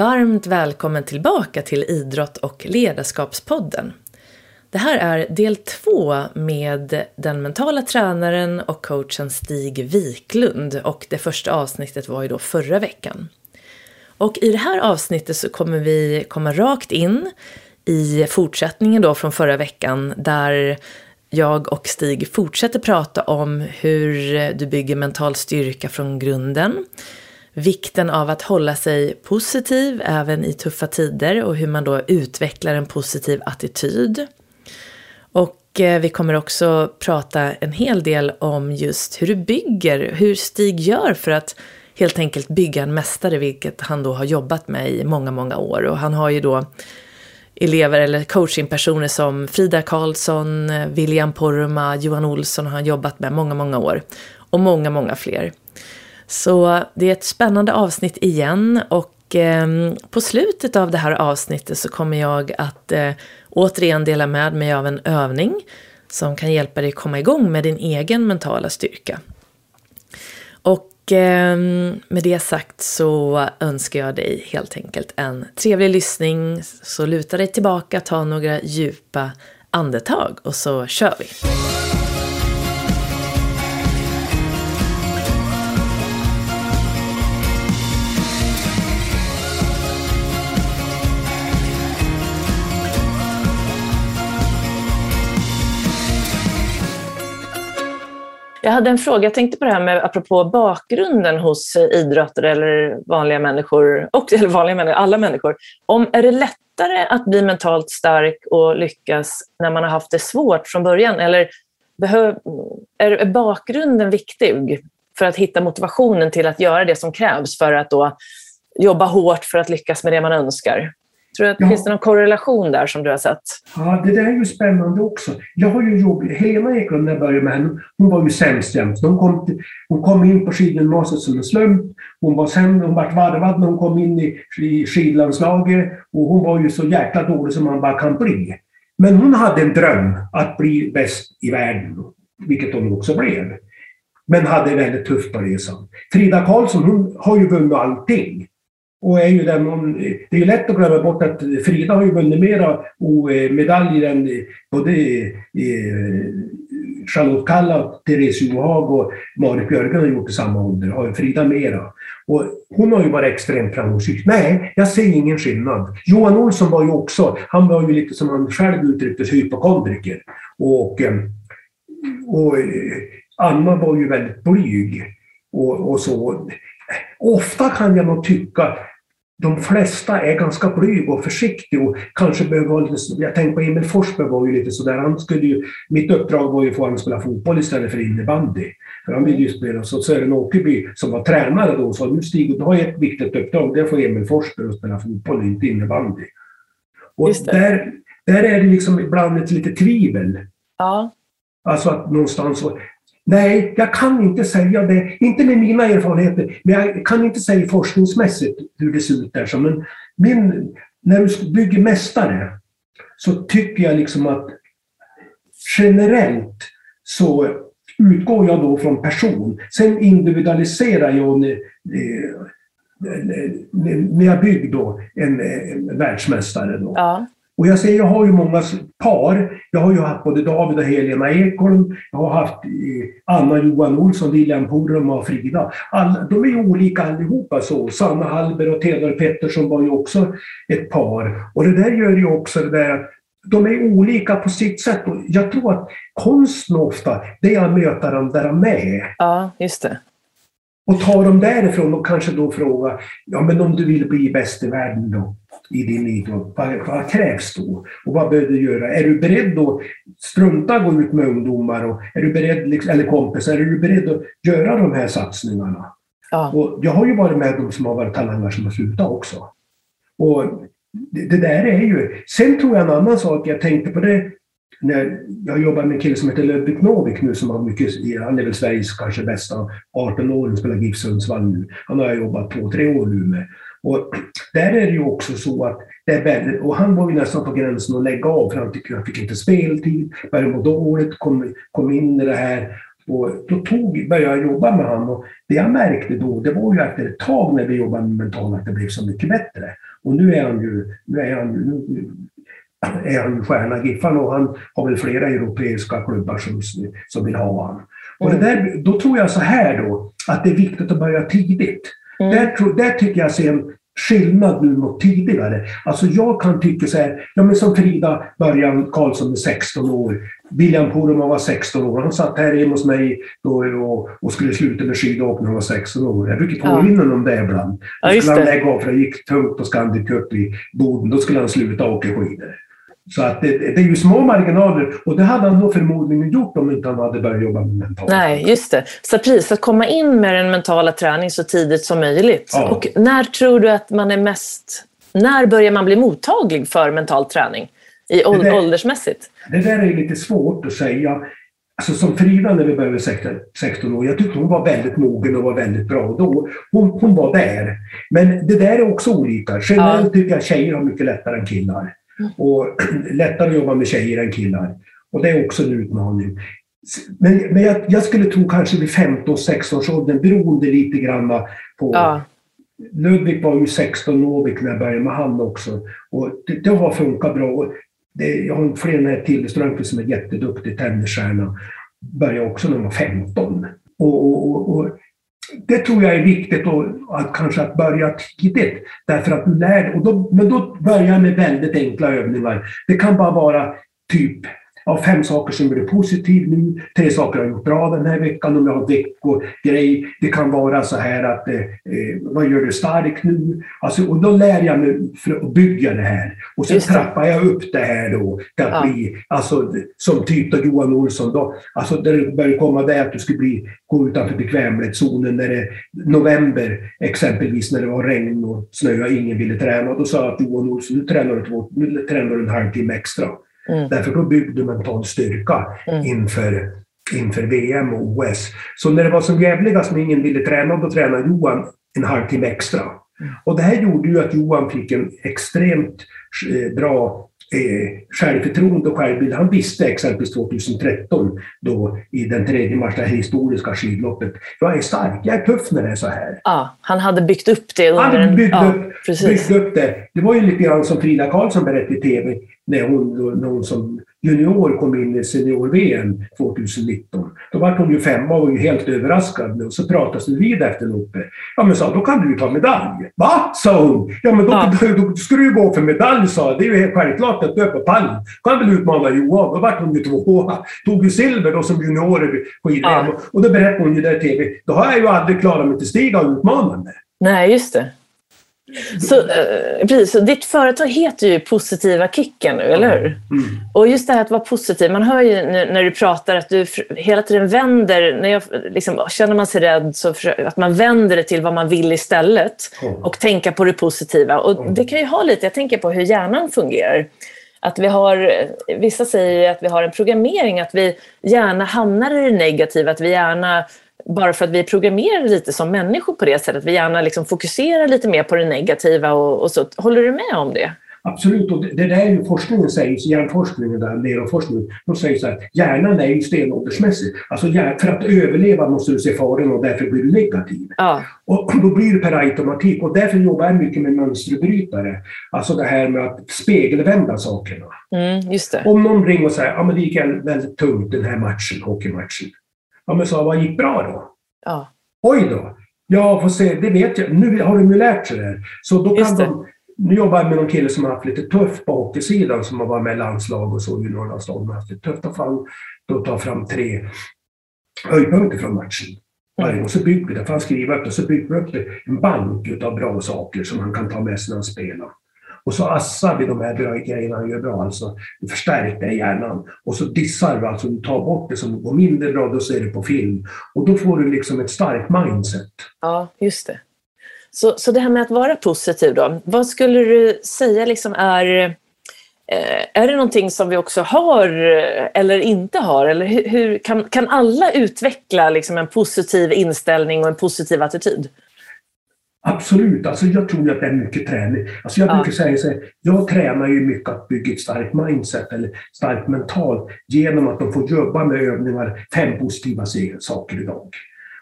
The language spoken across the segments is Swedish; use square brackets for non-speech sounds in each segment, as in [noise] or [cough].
varmt välkommen tillbaka till Idrott och ledarskapspodden. Det här är del två med den mentala tränaren och coachen Stig Wiklund och det första avsnittet var ju då förra veckan. Och i det här avsnittet så kommer vi komma rakt in i fortsättningen då från förra veckan där jag och Stig fortsätter prata om hur du bygger mental styrka från grunden vikten av att hålla sig positiv även i tuffa tider och hur man då utvecklar en positiv attityd. Och eh, vi kommer också prata en hel del om just hur du bygger, hur Stig gör för att helt enkelt bygga en mästare, vilket han då har jobbat med i många, många år. Och han har ju då elever eller coachingpersoner som Frida Karlsson, eh, William Poromaa, Johan Olsson har han jobbat med många, många år. Och många, många fler. Så det är ett spännande avsnitt igen och eh, på slutet av det här avsnittet så kommer jag att eh, återigen dela med mig av en övning som kan hjälpa dig komma igång med din egen mentala styrka. Och eh, med det sagt så önskar jag dig helt enkelt en trevlig lyssning. Så luta dig tillbaka, ta några djupa andetag och så kör vi! Jag hade en fråga, jag tänkte på det här med apropå bakgrunden hos idrottare eller vanliga människor, och, [laughs] eller vanliga människor, alla människor. Om, är det lättare att bli mentalt stark och lyckas när man har haft det svårt från början? Eller behöv, är, är bakgrunden viktig för att hitta motivationen till att göra det som krävs för att då jobba hårt för att lyckas med det man önskar? Tror du att, ja. Finns det någon korrelation där som du har sett? Ja, det där är ju spännande också. Jag har ju jobbat, Helena Eklund när jag började med henne, hon var ju sämst jämt. Hon kom, till, hon kom in på skidgymnasiet som en slump. Hon var sen, hon vart varvad när hon kom in i, i skidlandslaget och hon var ju så jäkla dålig som man bara kan bli. Men hon hade en dröm att bli bäst i världen, vilket hon också blev. Men hade väldigt tufft på resan. Frida Karlsson, hon har ju vunnit allting. Och är ju den hon, det är ju lätt att glömma bort att Frida har ju vunnit mera medaljer än både eh, Charlotte Kalla, Therese Johaug och Marit Björgen har gjort i samma ålder. Har Frida mera. Och hon har ju varit extremt framgångsrik. Nej, jag ser ingen skillnad. Johan Olsson var ju också, han var ju lite som han själv uttryckte sig, hypokondriker. Och, eh, och eh, Anna var ju väldigt blyg. Och, och så. Ofta kan jag nog tycka de flesta är ganska blyga och försiktiga och kanske behöver. Jag tänker på Emil Forsberg var ju lite sådär. Han skulle ju, mitt uppdrag var ju att få honom att spela fotboll istället för innebandy. För han ville ju spela. Så Sören Åkerby som var tränare då sa nu Stig, du har ett viktigt uppdrag. Det är att få Emil Forsberg att spela fotboll, inte innebandy. Och där, där är det liksom ibland ett litet tvivel. Ja. Alltså att någonstans... Nej, jag kan inte säga det. Inte med mina erfarenheter, men jag kan inte säga forskningsmässigt hur det ser ut där. Men min, när du bygger mästare så tycker jag liksom att generellt så utgår jag då från person. Sen individualiserar jag när, jag bygger då en, en världsmästare. Då. Ja. Och jag säger, jag har ju många par. Jag har ju haft både David och Helena Ekholm. Jag har haft eh, Anna Johan Olsson, William Porum och Frida. Alla, de är ju olika allihopa. Så. Sanna Hallberg och Theodor Pettersson var ju också ett par. Och det där gör ju också det där att de är olika på sitt sätt. Och jag tror att konsten ofta, det är att möta dem där de är. Ja, just det. Och ta dem därifrån och kanske då fråga, ja men om du vill bli bäst i världen då? I din idrott. Vad, vad krävs då? Och vad behöver du göra? Är du beredd att strunta gå ut med ungdomar och är du beredd, liksom, eller kompisar, är du beredd att göra de här satsningarna? Ja. Och jag har ju varit med de som har varit talanger som har slutat också. Och det, det, där är ju... Sen tror jag en annan sak, jag tänkte på det när jag jobbar med en kille som heter Ludvig Novik nu som har mycket, han är väl Sveriges kanske bästa 18-åring, spelar GIF Sundsvall nu. Han har jag jobbat två, tre år nu med. Och där är det ju också så att det är väldigt, och han var ju nästan på gränsen att lägga av för han tyckte han fick inte speltid, började må dåligt, kom, kom in i det här. Och då tog, började jag jobba med honom och det jag märkte då, det var ju efter ett tag när vi jobbade med mental att det blev så mycket bättre. Och nu är han ju, nu är han, nu är han ju stjärna Giffan och han har väl flera europeiska klubbar som, som vill ha honom. Och det där, då tror jag så här då, att det är viktigt att börja tidigt. Mm. Där, där tycker jag ser en skillnad nu mot tidigare. Alltså jag kan tycka så här, ja men som Frida Början Karlsson är 16 år, William Poromaa var 16 år, han satt här hemma hos mig då och, och skulle sluta med skidåkning när han var 16 år. Jag brukar påminna ja. om det ibland. Då skulle han lägga av för det gick tungt på Scandic Cup i Boden, då skulle han sluta åka skidor. Så att det, det, är ju små marginaler och det hade han nog förmodligen gjort om inte han hade börjat jobba med mentalt. Nej, just det. Så precis, att komma in med den mentala träning så tidigt som möjligt. Ja. Och när tror du att man är mest... När börjar man bli mottaglig för mental träning? I det där, åldersmässigt? Det där är lite svårt att säga. Alltså som Frida när vi började 16, 16 år, jag tyckte hon var väldigt mogen och var väldigt bra då. Hon, hon var där. Men det där är också olika. Generellt ja. tycker jag tjejer har mycket lättare än killar. Och [clears throat] lättare att jobba med tjejer än killar. Och det är också en utmaning. Men, men jag, jag skulle tro kanske vid 15-16 års åldern, beroende lite grann på... Ja. Ludvig var ju 16 år när jag började med han också. Och det, det har funkat bra. Det, jag har fler här till Strömqvist som är jätteduktig tennisstjärna. Började också när han var 15. Och, och, och, det tror jag är viktigt och att kanske att börja tidigt. Därför att du lär och då, Men då börjar med väldigt enkla övningar. Det kan bara vara typ av fem saker som är positiv nu, tre saker jag har gjort bra den här veckan, om jag har veckogrej. Det kan vara så här att, eh, eh, vad gör du stark nu? Alltså, och då lär jag mig att bygga det här. Och sen trappar jag upp det här då, till att ja. bli, alltså, som typ då Johan Olsson, då, alltså där det börjar komma där att du ska bli, gå utanför bekvämlighetszonen när det november, exempelvis när det var regn och snö och ingen ville träna. Då sa jag att Johan Olsson, nu tränar du, två, nu tränar du en halvtimme extra. Mm. Därför då byggde du mental styrka mm. inför, inför VM och OS. Så när det var som jävligast när ingen ville träna, då tränade Johan en halvtimme extra. Mm. Och det här gjorde ju att Johan fick en extremt eh, bra eh, självförtroende och självbild. Han visste exempelvis 2013 då i den tredje mars, det här historiska skidloppet. Jag är stark, jag är tuff när det är så här. Ja, han hade byggt upp det under Han byggt, en... upp, ja, byggt upp det. Det var ju lite grann som Frida Karlsson berättade i TV när hon, när hon som junior kom in i senior-VM 2019. Då var hon ju femma och var ju helt överraskad. Och så pratades vi vid efter loppet. Ja men sa då kan du ju ta medalj. Va? sa hon. Ja men då, ja. då, då, ska du ju gå för medalj sa Det är ju helt självklart att du är på pallen. kan väl utmana Johan. Då vart hon ju tvåa. [laughs] Tog ju silver då som junior i ja. Och då berättade hon ju där i TV. Då har jag ju aldrig klarat mig till Stiga och utmanande. Nej, just det. Så, eh, precis, så ditt företag heter ju Positiva Kicken nu, eller hur? Mm. Och just det här att vara positiv, man hör ju när du pratar att du hela tiden vänder, när jag, liksom, känner man sig rädd så att man vänder det till vad man vill istället mm. och tänka på det positiva. Och mm. det kan ju ha lite, jag tänker på hur hjärnan fungerar. Att vi har, vissa säger att vi har en programmering, att vi gärna hamnar i det negativa, att vi gärna bara för att vi är programmerade lite som människor på det sättet. Vi gärna liksom fokuserar lite mer på det negativa och, och så. Håller du med om det? Absolut, och det, där är ju forskningen säger, hjärnforskningen, där, neuroforskningen, de säger så här, hjärnan är ju stenåldersmässig. Alltså för att överleva måste du se faran och därför blir du negativ. Ja. Och då blir det per automatik och därför jobbar jag mycket med mönsterbrytare. Alltså det här med att spegelvända sakerna. Mm. Om någon ringer och säger, ja men det gick väldigt tungt den här matchen, hockeymatchen. Ja, men sa vad gick bra då? Ja. Oj då! Ja, får se, det vet jag. Nu har de ju lärt sig det. Så då kan de, nu jobbar jag med någon kille som har haft lite tufft på hockeysidan, som har varit med i landslag och så i Norrlandslag. har haft det tufft. Då får då ta fram tre höjdpunkter från matchen. Mm. Och så bygger vi det, får han skriva upp det, så bygger vi upp en bank av bra saker som han kan ta med sig när han spelar. Och så assar vi de här bra grejerna han gör bra, alltså förstärker hjärnan. Och så dissar vi, alltså du tar bort det som går mindre bra, då ser du på film. Och då får du liksom ett starkt mindset. Ja, just det. Så, så det här med att vara positiv då, vad skulle du säga liksom är eh, är det någonting som vi också har eh, eller inte har? Eller hur, hur kan, kan alla utveckla liksom en positiv inställning och en positiv attityd? Absolut, alltså jag tror att det är mycket träning. Alltså jag ja. brukar säga så här, jag tränar ju mycket att bygga ett starkt mindset eller starkt mentalt genom att de får jobba med övningar, fem positiva saker idag.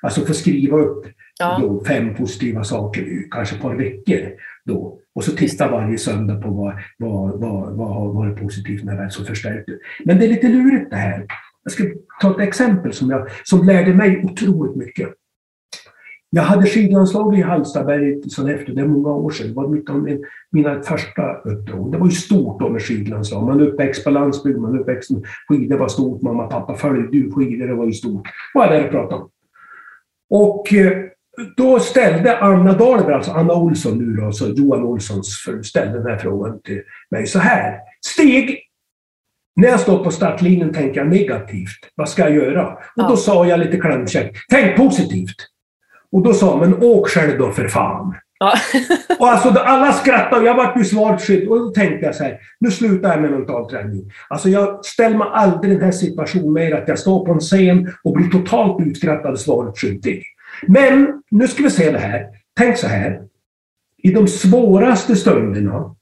Alltså få skriva upp ja. då, fem positiva saker, kanske ett par veckor. Då. Och så titta varje söndag på vad, vad, vad, vad har varit positivt när det så förstärkt. Men det är lite lurigt det här. Jag ska ta ett exempel som, jag, som lärde mig otroligt mycket. Jag hade skidlandslag i Hallstaberg i Sollefteå, det är många år sedan. Det var mitt av mina första uppdrag. Det var ju stort då med skidlandslag. Man uppväxt på landsbygden, man uppväxt med skidor var stort. Mamma och pappa följde ju skidor, det var ju stort. Vad är det jag pratade om? Och eh, då ställde Anna Dahlberg, alltså Anna Olsson nu då, alltså Johan Olssons ställde den här frågan till mig så här. Stig, när jag står på startlinjen tänker jag negativt. Vad ska jag göra? Och då sa jag lite klämkäckt, tänk positivt. Och då sa men åk själv då för fan. Ja. [laughs] och alltså, alla skrattade och jag vart ju skyldig. Och då tänkte jag så här, nu slutar jag med mental träning. Alltså jag ställer mig aldrig i den här situationen mer att jag står på en scen och blir totalt utskrattad och svaret skyldig. Men nu ska vi se det här. Tänk så här. I de svåraste stunderna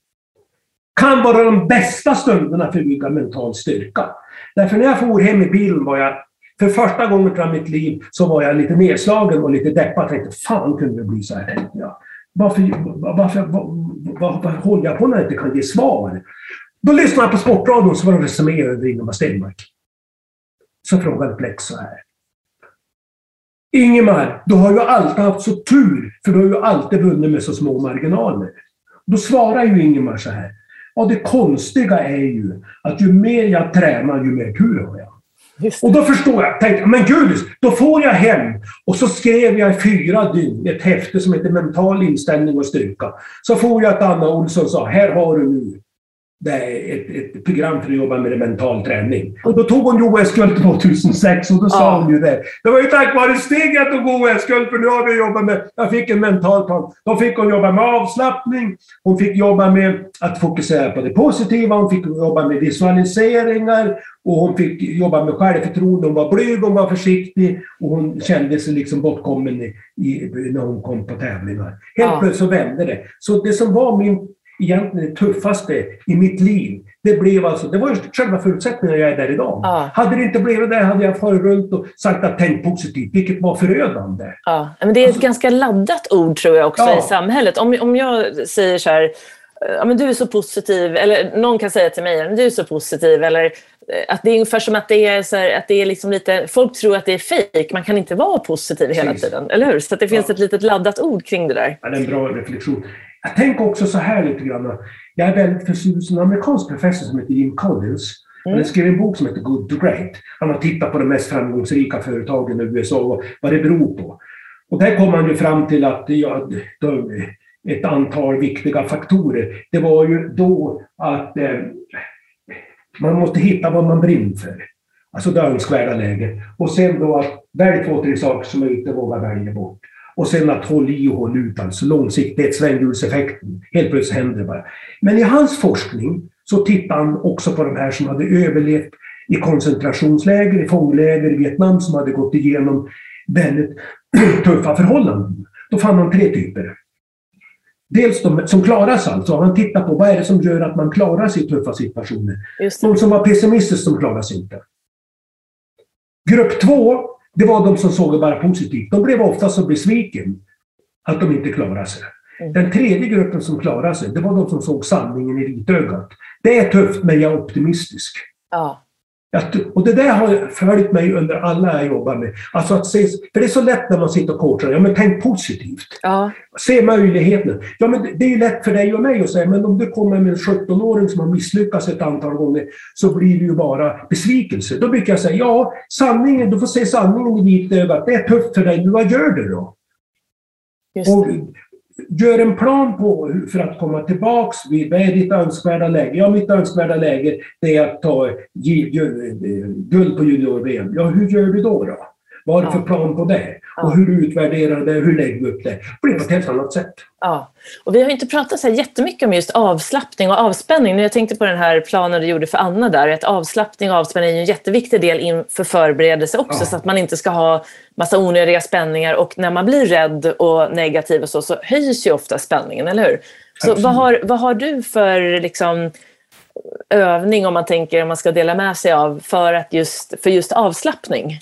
kan vara de bästa stunderna för att bygga mental styrka. Därför när jag for hem i bilen var jag för första gången i mitt liv så var jag lite nedslagen och lite deppad. Jag tänkte, fan kunde det bli så här? Ja. Varför, Varför, varför, håller jag på när jag inte kan ge svar? Då lyssnade jag på Sportradion så var det resumé över Ingemar Stenmark. Så frågade Plex så här. Ingemar, du har ju alltid haft så tur, för du har ju alltid vunnit med så små marginaler. Då svarar ju Ingemar så här. Ja, det konstiga är ju att ju mer jag tränar, ju mer tur har jag. Och då förstår jag. Tänkte, men gud, då får jag hem. Och så skrev jag i fyra dygn ett häfte som heter Mental inställning och styrka. Så får jag att Anna Olsson sa, här har du nu ett, ett program för att jobba med mental träning. Och då tog hon OS-guld 2006 och då sa ja. hon ju det. Det var ju tack vare Stig jag tog OS-guld för nu har vi jobbat med, jag fick en mental plan. Då fick hon jobba med avslappning, hon fick jobba med att fokusera på det positiva, hon fick jobba med visualiseringar och hon fick jobba med självförtroende. Hon var blyg, hon var försiktig och hon kände sig liksom bortkommen i, i, när hon kom på tävlingar. Helt ja. plötsligt så vände det. Så det som var min egentligen det tuffaste i mitt liv. Det blev alltså, det var ju själva förutsättningen jag är där idag. Ja. Hade det inte blivit det hade jag farit runt och sagt att tänk positivt, vilket var förödande. Ja, men det är ett alltså, ganska laddat ord tror jag också ja. i samhället. Om, om jag säger så här, ja, men du är så positiv, eller någon kan säga till mig, du är så positiv, eller eh, att det är ungefär som att det är, så här, att det är liksom lite, folk tror att det är fejk, man kan inte vara positiv hela Precis. tiden, eller hur? Så det finns ja. ett litet laddat ord kring det där. Ja, det är en bra reflektion. Jag tänker också så här lite grann. Jag är väldigt förtjust en amerikansk professor som heter Jim Collins. Han mm. skrivit en bok som heter Good to Great. Han har tittat på de mest framgångsrika företagen i USA och vad det beror på. Och där kom han ju fram till att ja, ett antal viktiga faktorer. Det var ju då att eh, man måste hitta vad man brinner för. Alltså det önskvärda läget. Och sen då att välj två, tre saker som man inte vågar välja bort. Och sen att hålla i och hålla ut, alltså långsiktighet, svänghjulseffekten. Helt plötsligt händer det bara. Men i hans forskning så tittade han också på de här som hade överlevt i koncentrationsläger, i fångläger i Vietnam, som hade gått igenom väldigt [clears throat] tuffa förhållanden. Då fann han tre typer. Dels de som klarar sig alltså. Han tittar på vad är det som gör att man klarar sig i tuffa situationer. De som var pessimistiska, de klarar sig inte. Grupp två det var de som såg det bara positivt. De blev ofta så besviken att de inte klarade sig. Mm. Den tredje gruppen som klarade sig, det var de som såg sanningen i vitögat. Det är tufft, men jag är optimistisk. Ja. Och det där har följt mig under alla jag jobbar med. Alltså att se, för det är så lätt när man sitter och coachar. Ja, men tänk positivt. Ja. Se möjligheterna. Ja, men det är ju lätt för dig och mig att säga, men om du kommer med en 17-åring som har misslyckats ett antal gånger så blir det ju bara besvikelse. Då brukar jag säga, ja, sanningen, du får se sanningen i vitögat. Det är tufft för dig, men vad gör du då? Och gör en plan på för att komma tillbaks. Vad är ditt önskvärda läge? Ja, mitt önskvärda läge det är att ta eh, guld på junior-VM. Ja, hur gör du då? då? Vad har du för plan på det? Och hur du utvärderar det, hur lägger du upp det? Det blir på ett helt annat sätt. Ja, och vi har inte pratat så jättemycket om just avslappning och avspänning. Jag tänkte på den här planen du gjorde för Anna där, att avslappning och avspänning är en jätteviktig del inför förberedelse också, ja. så att man inte ska ha massa onödiga spänningar och när man blir rädd och negativ och så, så höjs ju ofta spänningen, eller hur? Så vad har, vad har du för liksom, övning om man tänker om man ska dela med sig av för, att just, för just avslappning?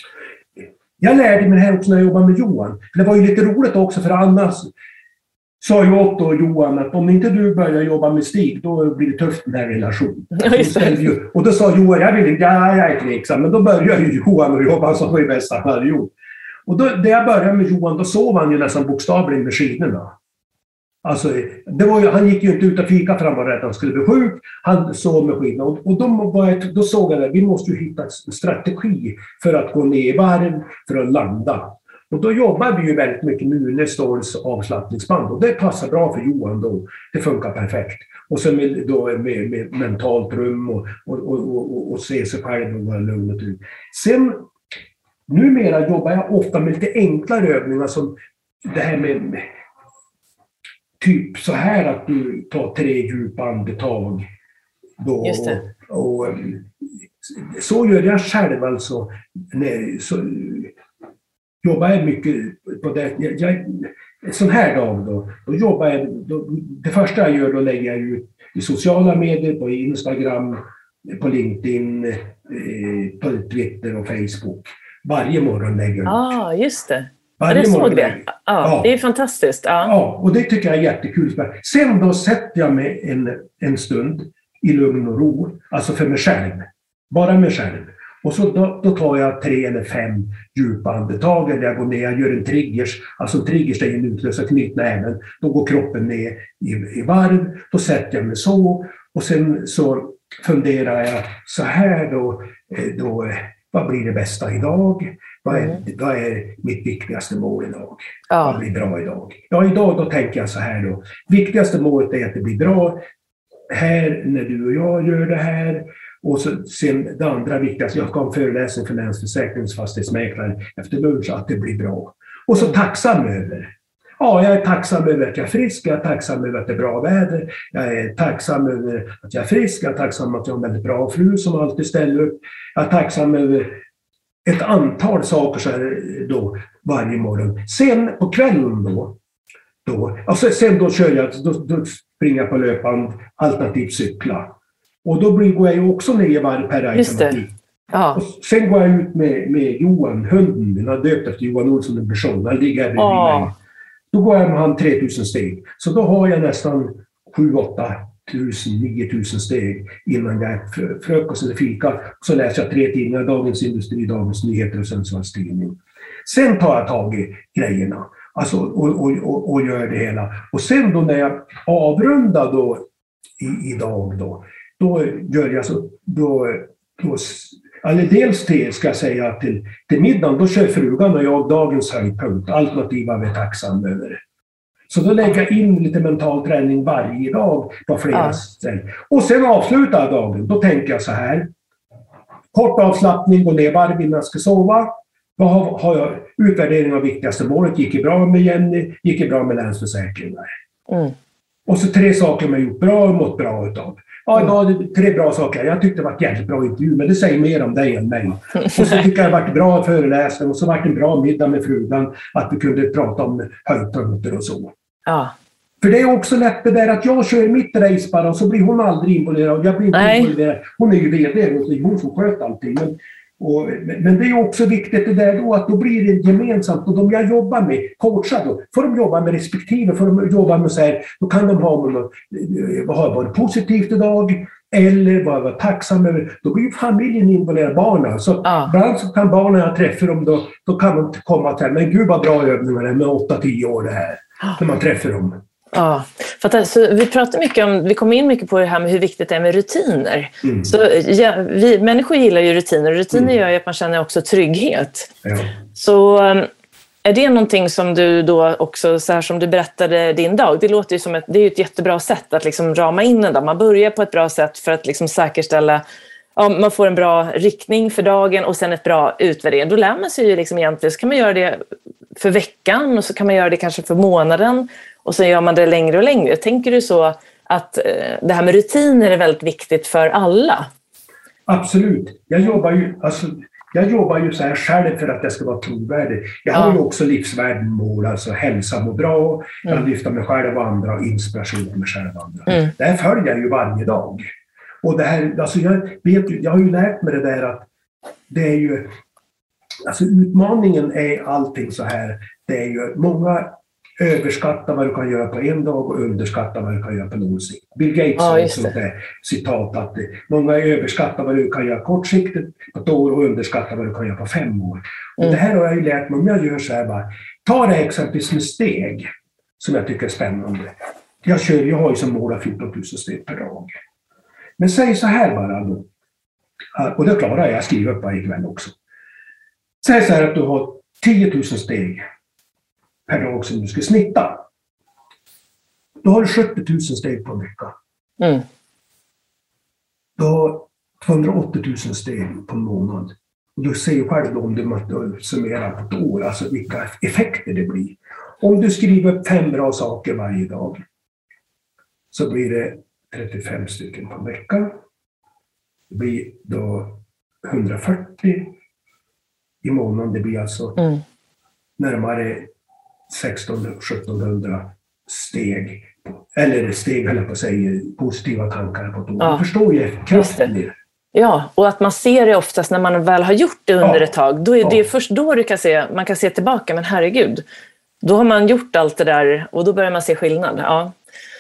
Jag lärde mig det här också när jag jobbade med Johan. Det var ju lite roligt också för Annas sa jag åt då Johan att om inte du börjar jobba med Stig, då blir det tufft den här relationen. [laughs] Ja. Och då sa Johan, jag vill inte, ja, jag är tveksam. Men då började ju Johan och jobba, så var det bästa han hade gjort. Och då, när jag började med Johan, då sov han ju nästan bokstavligen med skidorna. Alltså, det var ju, han gick ju inte ut och fika för han var rädd att han skulle bli sjuk. Han sov med skidorna. Och, och då, var då såg jag att vi måste ju hitta en strategi för att gå ner i varv, för att landa. Och då jobbar vi ju väldigt mycket med Uneståls avslappningsband och det passar bra för Johan då. Det funkar perfekt. Och sen med, då med, med mentalt rum och, och, och, och, och se sig själv och vara lugn och trygg. Sen numera jobbar jag ofta med lite enklare övningar som det här med typ så här att du tar tre djupa andetag. Då, Just det. Och, och, så gör jag själv alltså. Nej, så, jobbar jag mycket på det. Jag, jag, sån här dag då, då jobbar jag, då, det första jag gör då lägger jag ut i sociala medier, på Instagram, på LinkedIn, eh, på Twitter och Facebook. Varje morgon lägger jag ut. Ah, just det. Varje jag såg det. Ja, Ja. Det är fantastiskt. Ja. Ja, och det tycker jag är jättekul. Sen då sätter jag mig en, en stund i lugn och ro, alltså för mig själv. Bara mig själv. Och så då, då tar jag tre eller fem djupa andetag, eller jag går ner, jag gör en triggers. Alltså en triggers är en utlösa knytnäven. Då går kroppen ner i, i varv, då sätter jag mig så. Och sen så funderar jag så här då, eh, då eh, vad blir det bästa idag? Vad är, vad är mitt viktigaste mål idag? Vad Ja. blir bra idag? Ja, idag då tänker jag så här då. Viktigaste målet är att det blir bra här när du och jag gör det här. Och så, sen det andra viktigaste, jag ska ha en föreläsning för länsförsäkringsfastighetsmäklare efter lunch, att det blir bra. Och så tacksam över. Ja, jag är tacksam över att jag är frisk, jag är tacksam över att det är bra väder, jag är tacksam över att jag är frisk, jag är tacksam att jag har en väldigt bra fru som alltid ställer upp. Jag är tacksam över ett antal saker så här då, varje morgon. Sen på kvällen då, då alltså sen då kör jag, då, då springer jag på löpband, alternativt cykla. Och då blir, går jag ju också ner varv per automatik. Ja. Och sen går jag ut med, med Johan, hunden min, har döpt efter Johan Olsson, en person. Han ligger här bredvid mig. Då går jag med han 3000 steg. Så då har jag nästan 7 8 tusen, 9000 steg innan jag äter frukost eller fika. Så läser jag tre tidningar, Dagens Industri, Dagens Nyheter och Sundsvalls Tidning. Sen tar jag tag i grejerna alltså, och, och, och, och gör det hela. Och sen då när jag avrundar då i, idag då, då gör jag så, då, då eller dels till, ska jag säga, till, till middagen, då kör frugan och jag dagens höjdpunkt, alternativa vi är tacksam över. Så då lägger jag in lite mental träning varje dag på flera Ja. ställen. Och sen avslutar jag dagen. Då tänker jag så här. Kort avslappning, gå ner varv innan jag ska sova. Vad har, har jag? Utvärdering av viktigaste målet. Gick det bra med Jenny? Gick det bra med Länsförsäkringar? Mm. Och så tre saker man gjort bra och mått bra utav. Ja, idag är det tre bra saker. Jag tyckte det var ett jävligt bra intervju, men det säger mer om dig än mig. [laughs] Och så tycker jag det varit bra föreläsning och så vart det en bra middag med frugan. Att vi kunde prata om höjdpunkter och så. Ja. För det är också lätt det där att jag kör mitt race bara och så blir hon aldrig involverad. och Jag blir inte Nej. involverad. Hon är ju VD och hon som sköter allting. Men, och, men det är också viktigt det där då att då blir det gemensamt och de jag jobbar med, coachar då, får de jobba med respektive, får de jobba med så här, då kan de ha med vad har varit positivt idag eller vad jag var tacksam över. Då blir familjen involverad, barnen. Så Ja. ibland så kan barnen jag träffar dem, då, då kan de komma till men gud vad bra övningar det är med 8-10 år det här. När man träffar dem. Ja, för att alltså, vi pratar mycket om, vi kommer in mycket på det här med hur viktigt det är med rutiner. Mm. Så, ja, vi, människor gillar ju rutiner och rutiner Mm. gör ju att man känner också trygghet. Ja. Så um, är det någonting som du då också, så här som du berättade din dag, det låter ju som ett, det är ett jättebra sätt att liksom rama in en dag. Man börjar på ett bra sätt för att liksom säkerställa Ja, man får en bra riktning för dagen och sen ett bra utvärdering. Då lär man sig ju liksom egentligen, så kan man göra det för veckan och så kan man göra det kanske för månaden och sen gör man det längre och längre. Tänker du så att eh, det här med rutiner är väldigt viktigt för alla? Absolut. Jag jobbar ju, alltså, jag jobbar ju så här själv för att jag ska vara trovärdig. Jag har Ja. ju också livsvärdemål, alltså hälsa, må bra, jag Mm. lyfter mig själv och andra och inspiration till mig själv och andra. Mm. Det här följer jag ju varje dag. Och det här, alltså jag, vet, ju- jag har ju lärt mig det där att det är ju... Alltså utmaningen är allting så här. Det är ju många överskatta vad du kan göra på en dag och underskatta vad du kan göra på lång sikt. Bill Gates Ja, har just ett sånt där citat att många överskattar vad du kan göra kortsiktigt på ett år och underskattar vad du kan göra på fem år. Mm. det här har jag ju lärt mig om jag gör så här bara. Ta det exempelvis med steg som jag tycker är spännande. Jag, kör, jag har ju som mål att 14 000 steg per dag. Men säg så här bara då. Och det klarar jag, jag skriver upp varje kväll också. Säg så här att du har 10 000 steg per dag som du ska snitta. Då har du 70 000 steg på en vecka. Mm. Du har 280 000 steg på en månad. Och du ser ju själv då om du summerar på ett år, alltså vilka effekter det blir. Om du skriver upp fem bra saker varje dag så blir det 35 stycken på en vecka. Det blir då 140 i månaden. Det blir alltså Mm. närmare 1600-1700 steg. Eller steg, höll jag på att säga, positiva tankar på ett år. Ja. Du förstår ju kraften i det. Ja, och att man ser det oftast när man väl har gjort det under Ja. ett tag. Då är det Ja. först då du kan se, man kan se tillbaka, men herregud. Då har man gjort allt det där och då börjar man se skillnad. Ja.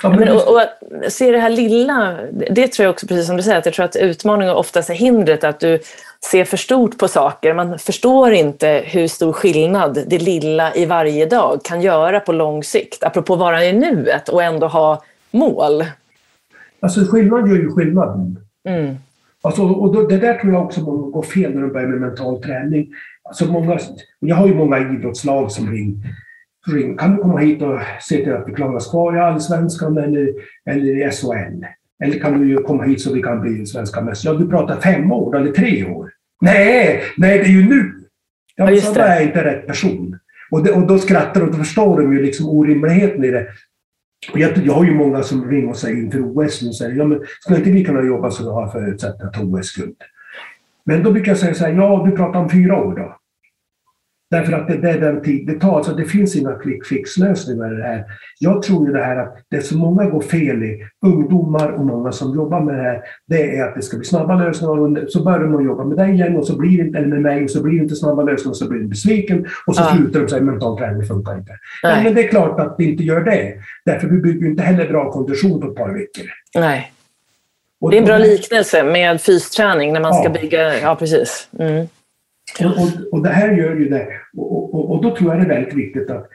Ja, Men, men och, och att se det här lilla, det tror jag också, precis som du säger, att jag tror att utmaningen oftast är hindret, att du ser för stort på saker. Man förstår inte hur stor skillnad det lilla i varje dag kan göra på lång sikt. Apropå vara i nuet och ändå ha mål. Alltså skillnad gör ju skillnad. Mm. Alltså, och då, det där tror jag också många går fel när de börjar med mental träning. Alltså många, jag har ju många idrottslag som ring, ring. Kan du komma hit och se till att vi klarar oss kvar i Allsvenskan eller, eller i SHL? Eller kan du komma hit så vi kan bli svenska mästare? Ja, du pratar fem år eller tre år. Nej, nej det är ju nu! Ja, Ja, då är jag inte rätt person. Och, det, och då skrattar de och då förstår de ju liksom orimligheten i det. Och jag, jag har ju många som ringer och säger inför OS nu, säger, ja, men skulle inte vi kunna jobba så vi har förutsättningar att ta OS-guld? Men då brukar jag säga så här, ja du pratar om fyra år då. Därför att det, det är den tid det tar. Alltså det finns inga quick fix-lösningar i det här. Jag tror ju det här att det som många går fel i, ungdomar och många som jobbar med det här, det är att det ska bli snabba lösningar och så börjar de jobba med dig igen och så blir det inte, eller med mig och så blir det inte snabba lösningar och så blir de besviken och så Ja. slutar de säga mental träning funkar inte. Nej. Men det är klart att det inte gör det. Därför vi bygger inte heller bra kondition på ett par veckor. Nej. Det är en bra liknelse med fysträning när man ska Ja. bygga... Ja, precis. Mm. Och, och, och det här gör ju det. Och, och, och då tror jag det är väldigt viktigt att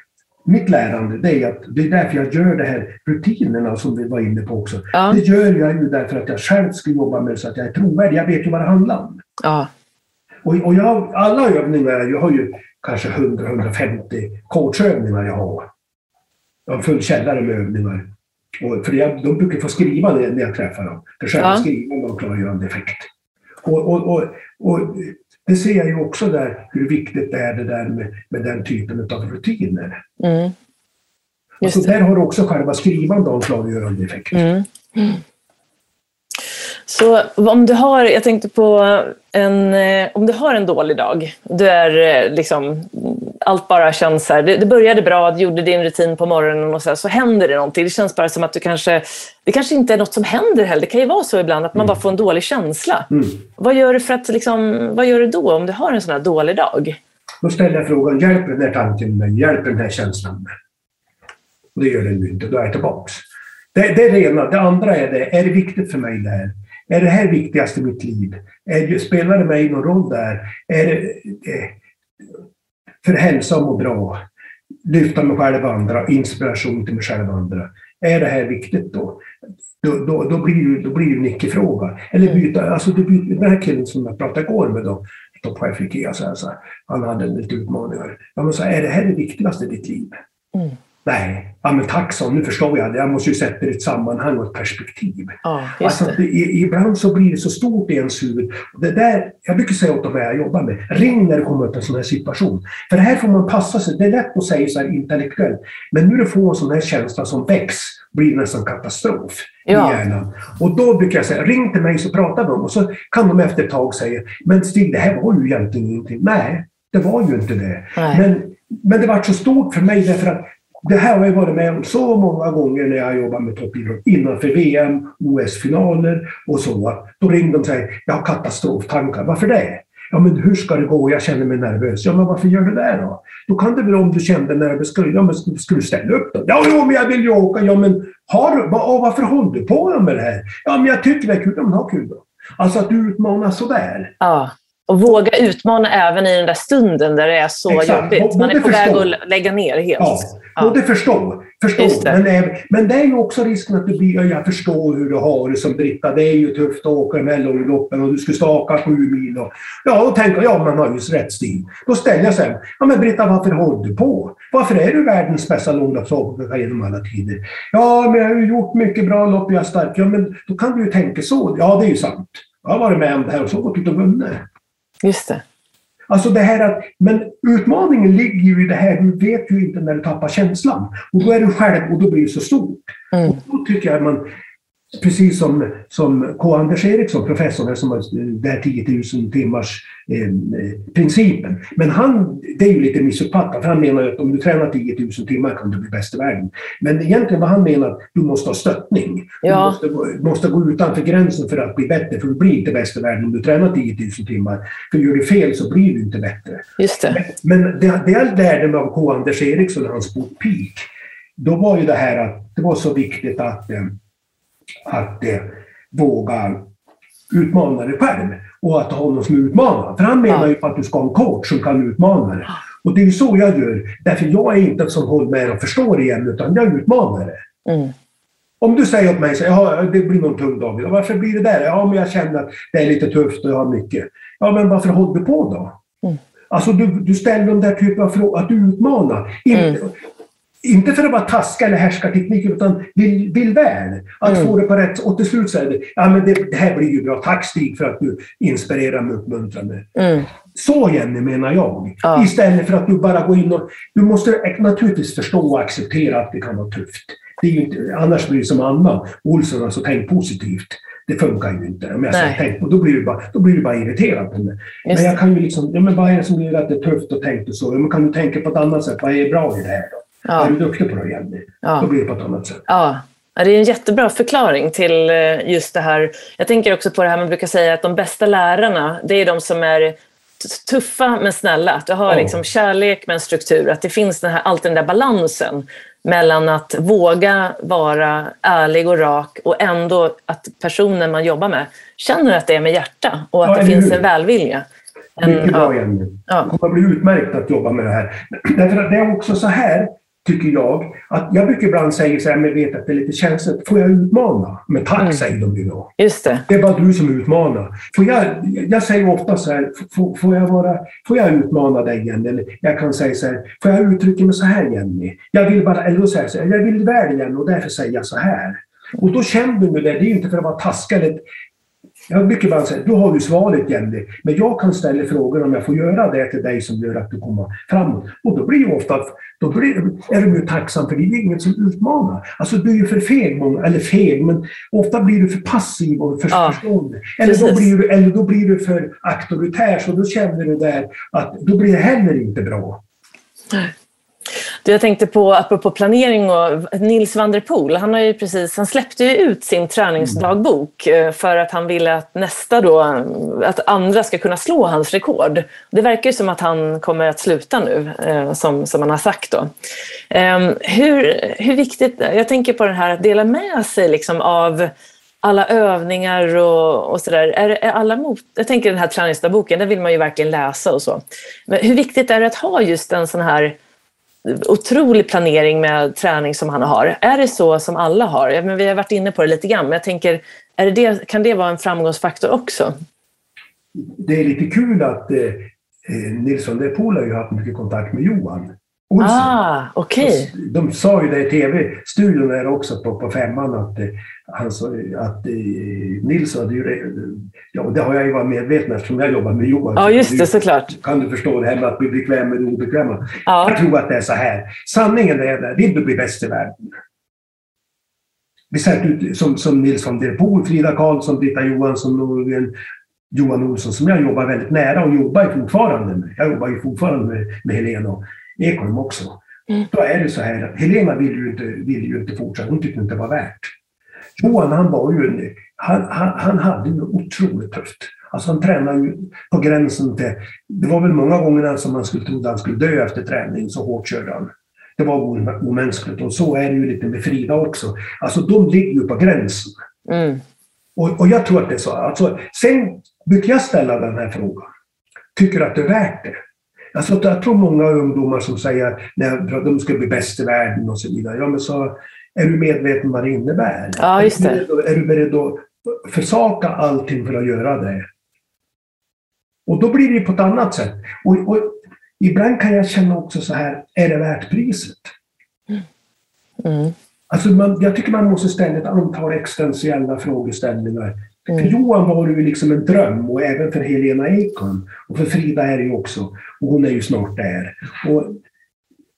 mitt lärande, det är att det är därför jag gör det här rutinerna som vi var inne på också. Ja. Det gör jag ju därför att jag själv ska jobba med det så att jag är trovärdig. Jag vet ju vad det handlar om. Ja. Och, och jag, alla övningar, jag har ju kanske 100-150 coachövningar jag har. Jag har en full källare med övningar. Och för jag, de brukar få skriva när, när jag träffar dem. För själva Ja. skrivande och klargörande effekt. Och, och, och, och det ser jag ju också där hur viktigt det är det där med, med den typen av rutiner. Mm. Alltså där har också själva skrivande en klargörande effekt. Mm. Så om du har, jag tänkte på en, eh, om du har en dålig dag, du är eh, liksom, allt bara känns så här, det, det började bra, du gjorde din rutin på morgonen och så, här, så händer det någonting. Det känns bara som att du kanske, det kanske inte är något som händer heller. Det kan ju vara så ibland att man bara får en dålig känsla. Mm. Vad gör du för att, liksom, vad gör du då om du har en sån här dålig dag? Då ställer jag frågan, hjälper den här tanken mig? Hjälper den här känslan mig? Och det gör den ju inte, då är jag tillbaks. Det, det är det ena. Det andra är det, är det viktigt för mig det här? Är det här viktigast i mitt liv? Är spelar det mig någon roll där? Är det eh, för hälsa och må bra? Lyfta mig själv och andra, inspiration till mig själv och andra. Är det här viktigt då? Då, då, då blir det, då blir det en icke-fråga. Eller byta, alltså det byter, den här killen som jag pratade igår med då, toppchef för Ikea, så här, så här, han hade lite utmaningar. Ja, men så här, är det här det viktigaste i ditt liv? Mm. Nej, ja, men tack så, nu förstår jag. Jag måste ju sätta det i ett sammanhang och ett perspektiv. Ja, Alltså, det. det, i- ibland så blir det så stort i ens huvud. Det där, jag brukar säga åt dem jag jobbar med, ring när det kommer upp en sån här situation. För det här får man passa sig. Det är lätt att säga så här intellektuellt. Men nu du får en sån här känsla som väcks, blir det nästan katastrof Ja. i hjärnan. Och då brukar jag säga, ring till mig så pratar vi om Och så kan de efter ett tag säga, men Stig, det här var ju egentligen ingenting. Nej, det var ju inte det. Nej. Men, men det var så stort för mig därför att det här har jag varit med om så många gånger när jag jobbar med toppidrott. Innanför VM, OS-finaler och så. Då ringde de och säger jag har katastroftankar. Varför det? Ja, men hur ska det gå? Jag känner mig nervös. Ja, men varför gör du det då? Då kan det väl om du kände nervös, ja, men ska du ställa upp då? Ja, jo, men jag vill ju åka. Ja, men har, var, varför håller du på med det här? Ja, men jag tycker det är kul. Ja, men ha kul då. Alltså att du utmanar sådär. Ja. Och våga utmana även i den där stunden där det är så Exakt. jobbigt. Man är på förstå. väg att lägga ner helt. Ja, ja. både förstå. förstå. Det. Men, men det är ju också risken att du blir, jag förstår hur du har det som Britta. Det är ju tufft att åka mellonloppen och du ska staka sju mil. Och, ja, då tänker jag, ja man har ju rätt stil. Då ställer jag sig, ja men Britta varför håller du på? Varför är du världens bästa långloppsåkare genom alla tider? Ja, men jag har ju gjort mycket bra lopp, jag är stark. Ja, men då kan du ju tänka så. Ja, det är ju sant. Jag har varit med om det här och så gått ut och vunnit. Just det. Alltså det här att, men utmaningen ligger ju i det här, du vet ju inte när du tappar känslan. Och då är du själv och då blir det så stort. Mm. Och då tycker jag man, Precis som, som K. Anders Eriksson, professorn, som har där 10 000 timmars eh, principen. Men han, det är ju lite missuppfattat, han menar att om du tränar 10 000 timmar kan du bli bäst i världen. Men egentligen vad han menar, att du måste ha stöttning. Ja. Du måste, måste gå utanför gränsen för att bli bättre, för du blir inte bäst i världen om du tränar 10 000 timmar. För gör du fel så blir du inte bättre. Just det. Men, men det, det jag lärde mig av K. Anders Eriksson, hans bok Peak, då var ju det här att det var så viktigt att eh, att eh, våga utmana dig själv och att ha någon som utmanar. För han menar ju på att du ska ha en coach som kan utmana dig. Och det är ju så jag gör. Därför jag är inte en som håller med och förstår igen, utan jag utmanar det. Mm. Om du säger åt mig att det blir någon tung dag. Varför blir det där? Ja, men jag känner att det är lite tufft och jag har mycket. Ja, men varför håller du på då? Mm. Alltså du, du ställer de där typen av frågor, att du utmanar. Mm inte för att vara taska eller härskarteknik, utan vill, vill väl. Att mm. få det på rätt... Och till slut säger det, ja men det, det, här blir ju bra. Tack Stig för att du inspirerar mig och uppmuntrar mig. Mm. Så Jenny menar jag. Ja. Istället för att du bara går in och... Du måste naturligtvis förstå och acceptera att det kan vara tufft. Det är inte, annars blir det som Anna Olsson, alltså tänk positivt. Det funkar ju inte. Om jag säger tänk, och då blir du bara, då blir du bara irriterad på mig. Men jag kan ju liksom, ja men vad är det som gör att det är tufft och tänkt och så? Ja, men kan du tänka på ett annat sätt? Vad är bra i det här då? Ja. Är du duktig på det, Jenny, ja. då blir det på ett annat sätt. Ja. Det är en jättebra förklaring till eh, just det här. Jag tänker också på det här man brukar säga att de bästa lärarna, det är de som är tuffa men snälla. Att du har liksom kärlek med en struktur. Att det finns den här, alltid den där balansen mellan att våga vara ärlig och rak och ändå att personen man jobbar med känner att det är med hjärta och att ja, det finns hur? en välvilja. Mycket bra Jenny. Ja. Det kommer bli utmärkt att jobba med det här. [clears throat] Därför att det är också så här tycker jag. Att jag brukar ibland säga så här, men vet att det är lite känsligt. Får jag utmana? Men tack, mm. säger de ju då. Just det. det är bara du som utmanar. Får jag, jag säger ofta så här, får, får, jag vara, får jag utmana dig Jenny? Eller jag kan säga så här, får jag uttrycka mig så här Jenny? Jag vill bara, eller då säger jag så här, jag vill väl Jenny och därför säger jag så här. Och då känner du det, det är inte för att vara taskig jag brukar bara säga, du har ju svaret Jenny, men jag kan ställa frågor om jag får göra det till dig som gör att du kommer framåt. Och då blir det ofta, då blir, är du ju tacksam för det är ingen som utmanar. Alltså du är ju för feg, eller feg, men ofta blir du för passiv och för ja, förstående. Eller då, blir du, eller då blir du för auktoritär, så då känner du där att då blir det heller inte bra. Jag tänkte på, apropå planering, och Nils van der Poel, han, har ju precis, han släppte ju ut sin träningsdagbok eh, för att han ville att nästa då, att andra ska kunna slå hans rekord. Det verkar ju som att han kommer att sluta nu, eh, som, som han har sagt då. Ehm, hur, hur viktigt, jag tänker på det här att dela med sig liksom av alla övningar och, och sådär. Är, är alla mot, jag tänker den här träningsdagboken, den vill man ju verkligen läsa och så. Men hur viktigt är det att ha just en sån här otrolig planering med träning som han har. Är det så som alla har? men vi har varit inne på det lite grann, men jag tänker, är det det, kan det vara en framgångsfaktor också? Det är lite kul att eh, eh Nilsson de Pool har ju haft mycket kontakt med Johan. Olsen. Ah, okay. de, sa ju det i tv-studion där också på, på femman att, eh, han sa, att eh, Nils hade ju... Ja, det har jag ju varit medveten eftersom jag jobbar med Johan. Ja, just det, såklart. Kan du förstå det här med att bli bekväm med det obekväma? Ja. Jag tror att det är så här. Sanningen är att vill du bli bäst i världen vi sätter ut som, som Nils van der Poel, Frida Karlsson, Britta Johansson och Johan Olsson som jag jobbar väldigt nära och jobbar fortfarande med. Jag jobbar ju fortfarande med, med Helena och Ekholm också. Mm. Då är det så här att Helena vill ju inte, vill ju inte fortsätta. Hon tyckte inte det var värt. Johan han var ju en, han, han, han hade ju otroligt tufft. Alltså han tränade ju på gränsen till... Det var väl många gånger som man skulle tro att han skulle dö efter träning, så hårt körde han. Det var omänskligt och så är det ju lite med Frida också. Alltså de ligger ju på gränsen. Mm. Och, och, jag tror att det är så. Alltså, sen brukar jag ställa den här frågan. Tycker du att det är värt det? Alltså, jag tror många ungdomar som säger att de ska bli bäst i världen och så vidare. Ja, men så är du medveten vad det innebär? Ja, just det. Är, du beredd, är du beredd att försaka allting för att göra det? Och då blir det på ett annat sätt. Och, och ibland kan jag känna också så här, är det värt priset? Mm. Alltså man, jag tycker man måste ställa ett antal existentiella frågeställningar. Mm. För Johan var det ju liksom en dröm och även för Helena Ekholm. Och för Frida är det ju också. Och hon är ju snart där. Och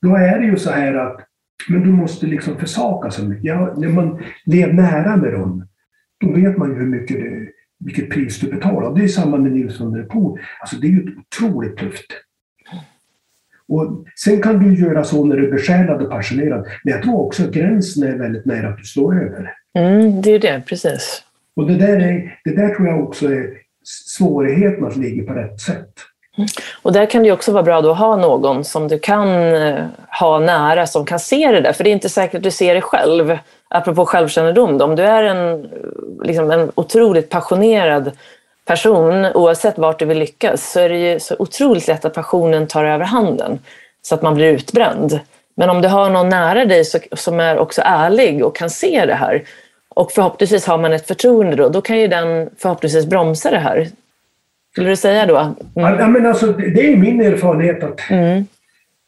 då är det ju så här att men du måste liksom försaka så mycket. Ja, när man lever nära med dem, då vet man ju hur mycket det, vilket pris du betalar. Det är samma med Nils von der Poel. Alltså det är ju otroligt tufft. Och sen kan du göra så när du är besjälad och passionerad. Men jag tror också att gränsen är väldigt nära att du slår över. Mm, det är det, precis. Och det där, är, det där tror jag också är svårigheten att ligga på rätt sätt. Mm. Och där kan det också vara bra att ha någon som du kan eh, ha nära som kan se det där. För det är inte säkert att du ser det själv. Apropå självkännedom. Om du är en, liksom en otroligt passionerad person, oavsett vart du vill lyckas, så är det ju så otroligt lätt att passionen tar över handen så att man blir utbränd. Men om du har någon nära dig som är också ärlig och kan se det här och förhoppningsvis har man ett förtroende då, då kan ju den förhoppningsvis bromsa det här. Skulle du säga då? Mm. Ja, men alltså, det är min erfarenhet att mm.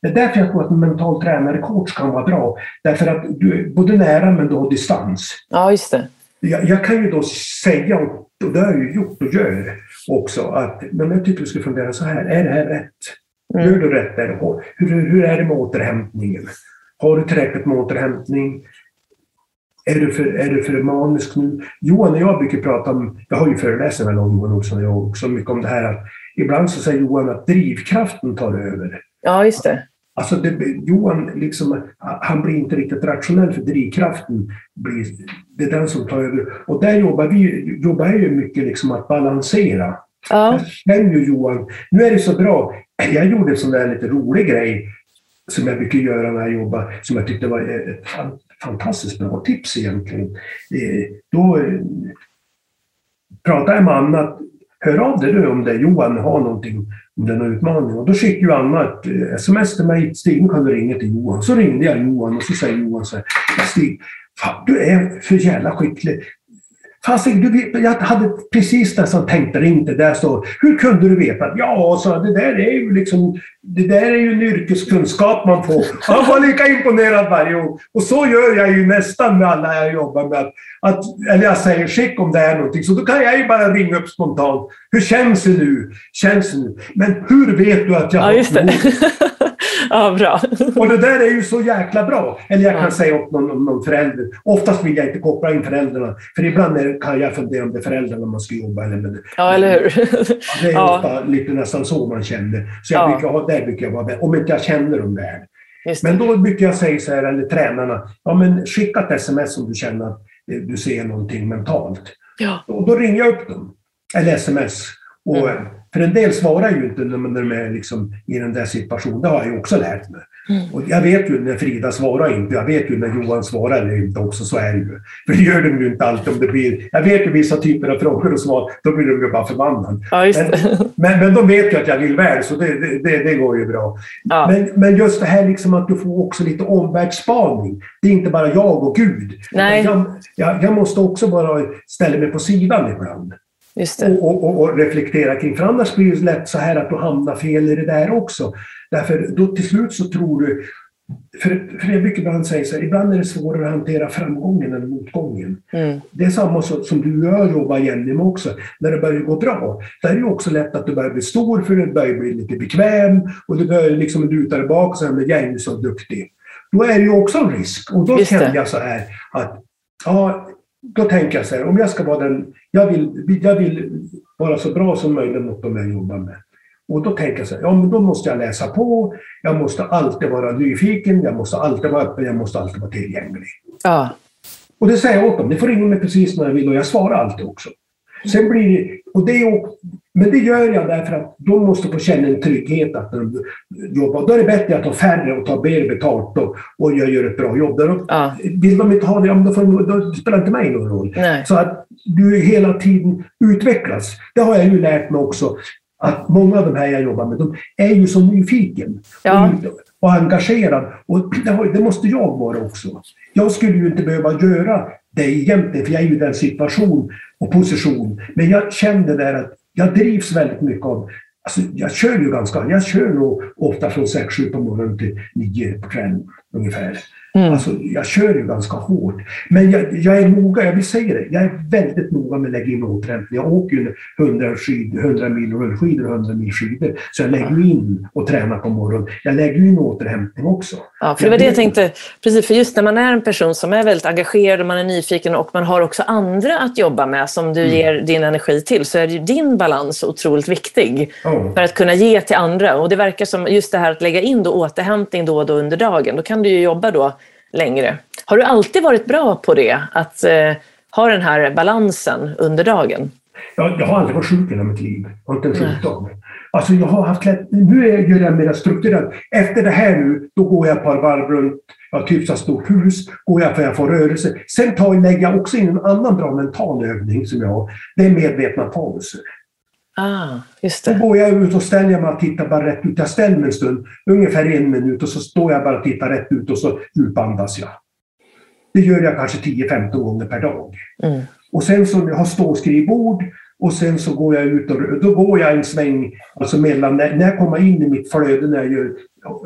det är därför jag tror att en mental tränare, coach, kan vara bra. Därför att du är både nära men du har distans. Ja, just det. Jag, jag kan ju då säga, och det har jag ju gjort och gör också, att men jag tycker du ska fundera så här, är det här rätt? Mm. Gör du rätt där? Hur, hur är det med återhämtningen? Har du tillräckligt med återhämtning? Är du, för, är du för manisk nu? Johan och jag brukar prata om, jag har ju föreläst med Johan Olsson och jag också mycket om det här att ibland så säger Johan att drivkraften tar över. Ja, just det. Alltså det, Johan liksom, han blir inte riktigt rationell för drivkraften blir, det är den som tar över. Och där jobbar vi jobbar ju mycket liksom att balansera. Ja. Men ju Johan, nu är det så bra. Jag gjorde en sån där lite rolig grej som jag brukar göra när jag jobbar, som jag tyckte var ett fantastiskt bra tips egentligen. Eh, då eh, pratar pratade jag med Anna hör av dig du om det Johan har någonting, om det är någon utmaning. Och då skickade ju Anna ett eh, sms till mig. Stig, kan du ringa till Johan. Så ringde jag Johan och så säger Johan så här. Stig, fan, du är för jävla skicklig. Fast du, jag hade precis nästan tänkt ringa det där så Hur kunde du veta? Ja, så det där är ju liksom det där är ju en yrkeskunskap man får. Han var lika imponerad varje gång. Och så gör jag ju nästan med alla jag jobbar med. Att, eller jag säger skick om det är någonting. Så då kan jag ju bara ringa upp spontant. Hur känns det nu? Känns det nu? Men hur vet du att jag har ja. [laughs] ja, bra. Och det där är ju så jäkla bra. Eller jag kan ja. säga åt någon, någon förälder. Oftast vill jag inte koppla in föräldrarna. För ibland kan jag fundera om det är föräldrarna man ska jobba eller med. Ja, eller hur? det är ja. ofta lite nästan så man känner. Så jag ja. brukar ha där brukar jag vara Om inte jag känner dem väl. Men då brukar jag säga så här, eller tränarna, ja men skicka ett sms om du känner att du ser någonting mentalt. Ja. Och då ringer jag upp dem. Eller sms. Och, mm. För en del svarar ju inte när de är liksom i den där situationen. Det har jag ju också lärt mig. Mm. Och jag vet ju när Frida svarar inte, jag vet ju när Johan svarar eller inte också, så är det ju. För det gör de ju inte alltid om det blir... Jag vet ju vissa typer av frågor och svar, då blir de ju bara förbannade. Ja, [laughs] men, men, men de vet ju att jag vill väl, så det, det, det går ju bra. Ja. Men, men just det här liksom att du får också lite omvärldsspaning. Det är inte bara jag och Gud. Nej. Jag, jag, jag måste också bara ställa mig på sidan ibland. Och, och, och, reflektera kring. För annars blir det lätt så här att du hamnar fel i det där också. Därför då till slut så tror du... För, jag brukar ibland säga så här, ibland är det svårare att hantera framgången än motgången. Mm. Det är samma som du gör, jobbar Jenny med också. När det börjar gå bra, då är det också lätt att du börjar bli stor för du börjar bli lite bekväm och du börjar liksom luta dig bak och säga att Jenny är så duktig. Då är det ju också en risk. Och då känner jag så här att ja, då tänker jag så här, om jag ska vara den... Jag vill, jag vill vara så bra som möjligt mot de jag jobbar med. Och då tänker jag så här, ja men då måste jag läsa på, jag måste alltid vara nyfiken, jag måste alltid vara öppen, jag måste alltid vara tillgänglig. Ja. Och det säger jag åt dem, ni får ringa mig precis när jag vill och jag svarar alltid också. Sen blir det, och det är, men det gör jag därför att de måste få känna en trygghet att de jobbar. Då är det bättre att ha färre och ta mer betalt och, och jag gör ett bra jobb. Där. Ja. Vill de inte ha det, då, får, då spelar inte mig någon roll. Nej. Så att du hela tiden utvecklas. Det har jag ju lärt mig också att många av de här jag jobbar med, de är ju så nyfiken ja. och, och engagerad. Och [clears throat] det, det, måste jag vara också. Jag skulle ju inte behöva göra det egentligen, för jag är ju i den situation och position. Men jag kände där att jag drivs väldigt mycket av Alltså, jag kör ju ganska, jag kör nog ofta från 6-7 på morgonen till 9 på kvällen ungefär. Mm. Alltså, jag kör ju ganska hårt. Men jag, jag, är noga, jag vill säga det, jag är väldigt noga med att lägga in återhämtning. Jag åker ju 100, skid, 100 mil rullskidor och 100 mil skidor. Så jag lägger ju in och tränar på morgonen. Jag lägger in återhämtning också. Ja, för det var det jag tänkte. Precis, för just när man är en person som är väldigt engagerad och man är nyfiken och man har också andra att jobba med som du mm. ger din energi till så är ju din balans otroligt viktig oh. för att kunna ge till andra. Och det verkar som just det här att lägga in då återhämtning då och då under dagen. Då kan du ju jobba då längre. Har du alltid varit bra på det, att eh, ha den här balansen under dagen? Jag, jag har aldrig varit sjuk hela mitt liv. Jag har inte en sjukdom. Alltså jag har haft lätt, nu är jag mer strukturerad. Efter det här nu, då går jag ett par varv runt, jag har typ så stort hus, går jag för att jag får rörelse. Sen tar, lägger jag också in en annan bra mental övning som jag har. Det är medvetna pauser. Ah, just det. Då går jag ut och ställer mig och tittar bara rätt ut. Jag ställer mig en stund, ungefär en minut, och så står jag bara och tittar rätt ut och så djupandas jag. Det gör jag kanske 10-15 gånger per dag. Mm. Och sen så jag har ståskrivbord och sen så går jag ut och då går jag en sväng, alltså mellan, när, när jag kommer in i mitt flöde, när jag gör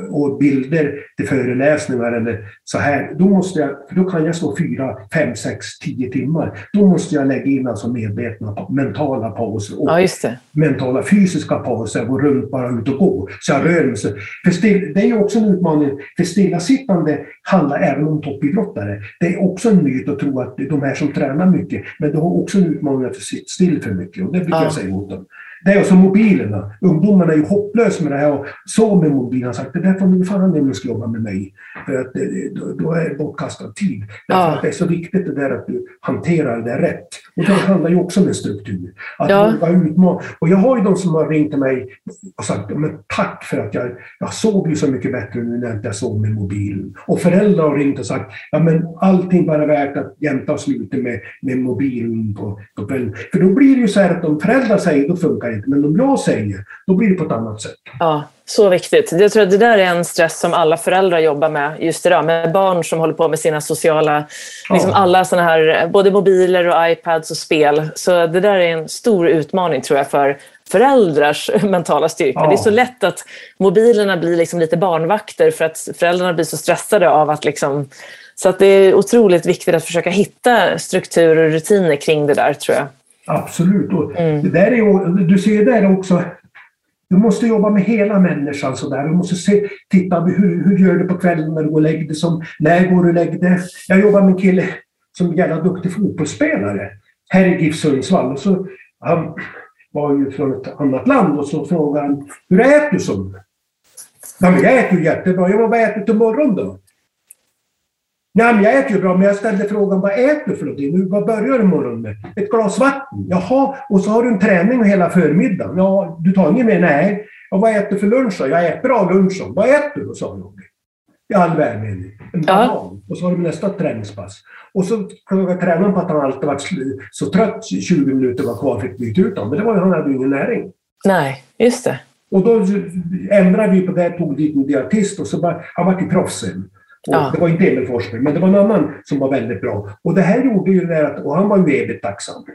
och bilder till föreläsningar eller så här, då, måste jag, då kan jag stå fyra, fem, sex, tio timmar. Då måste jag lägga in alltså medvetna mentala pauser och ja, mentala fysiska pauser. Gå runt, bara ut och gå. Så jag rör mig. För still, det är också en utmaning, för stillasittande handlar även om toppidrottare. Det är också en myt att tro att de här som tränar mycket, men det har också en utmaning att sitta still för mycket. Och det brukar ja. jag säga åt dem. Det är som mobilerna. Ungdomarna är ju hopplösa med det här och så med mobilerna sagt det där får ni fan om ni ska jobba med mig. För att då är det bortkastad tid. Därför ja. att det är så viktigt det där att du hanterar det rätt. Och det handlar ju också om en struktur. Att ja. våga utmana. Och jag har ju de som har ringt till mig och sagt men tack för att jag, jag sov ju så mycket bättre nu när jag inte sov med mobilen. Och föräldrar har ringt och sagt ja men allting bara värt att jämta och sluta med, med mobilen på, på kvällen. För då blir det ju så här att om föräldrar säger då funkar det inte. Men om jag säger, då blir det på ett annat sätt. Ja, så viktigt. Jag tror att det där är en stress som alla föräldrar jobbar med just idag. Med barn som håller på med sina sociala, ja. liksom alla sådana här, både mobiler och iPads och spel. Så det där är en stor utmaning tror jag för föräldrars [laughs] mentala styrka. Ja. Det är så lätt att mobilerna blir liksom lite barnvakter för att föräldrarna blir så stressade av att liksom så att det är otroligt viktigt att försöka hitta struktur och rutiner kring det där tror jag. Absolut. Och mm. det där är, du ser där också, du måste jobba med hela människan. Så där. Du måste se, titta hur, hur gör du på kvällen när du går och lägger dig? Som, när går du och lägger dig? Jag jobbar med en kille som är jävla duktig fotbollsspelare här i GIF Sundsvall. Och så, han var ju från ett annat land och så frågade han, hur äter du som? Ja, men jag äter jättebra. Ja, men vad äter du till morgon då? Nej, men jag äter ju bra, men jag ställde frågan vad äter du för någonting? Vad börjar du morgonen med? Ett glas vatten. Jaha, och så har du en träning hela förmiddagen. Ja, du tar inget mer? Nej. Och vad äter du för lunch då? Jag äter bra lunch. Vad äter du? sa jag. I all välmening. En banan. Ja. Och så har du nästa träningspass. Och så klagade tränaren på att han alltid varit så trött 20 minuter var kvar fick byta ut honom. Men det var ju, han hade ju ingen näring. Nej, just det. Och då ändrade vi på det, tog dit en dietist och så var han var till proffs sen. Ja. Det var inte Emil Forsberg, men det var en annan som var väldigt bra. Och det här gjorde ju det att, och han var ju evigt tacksam.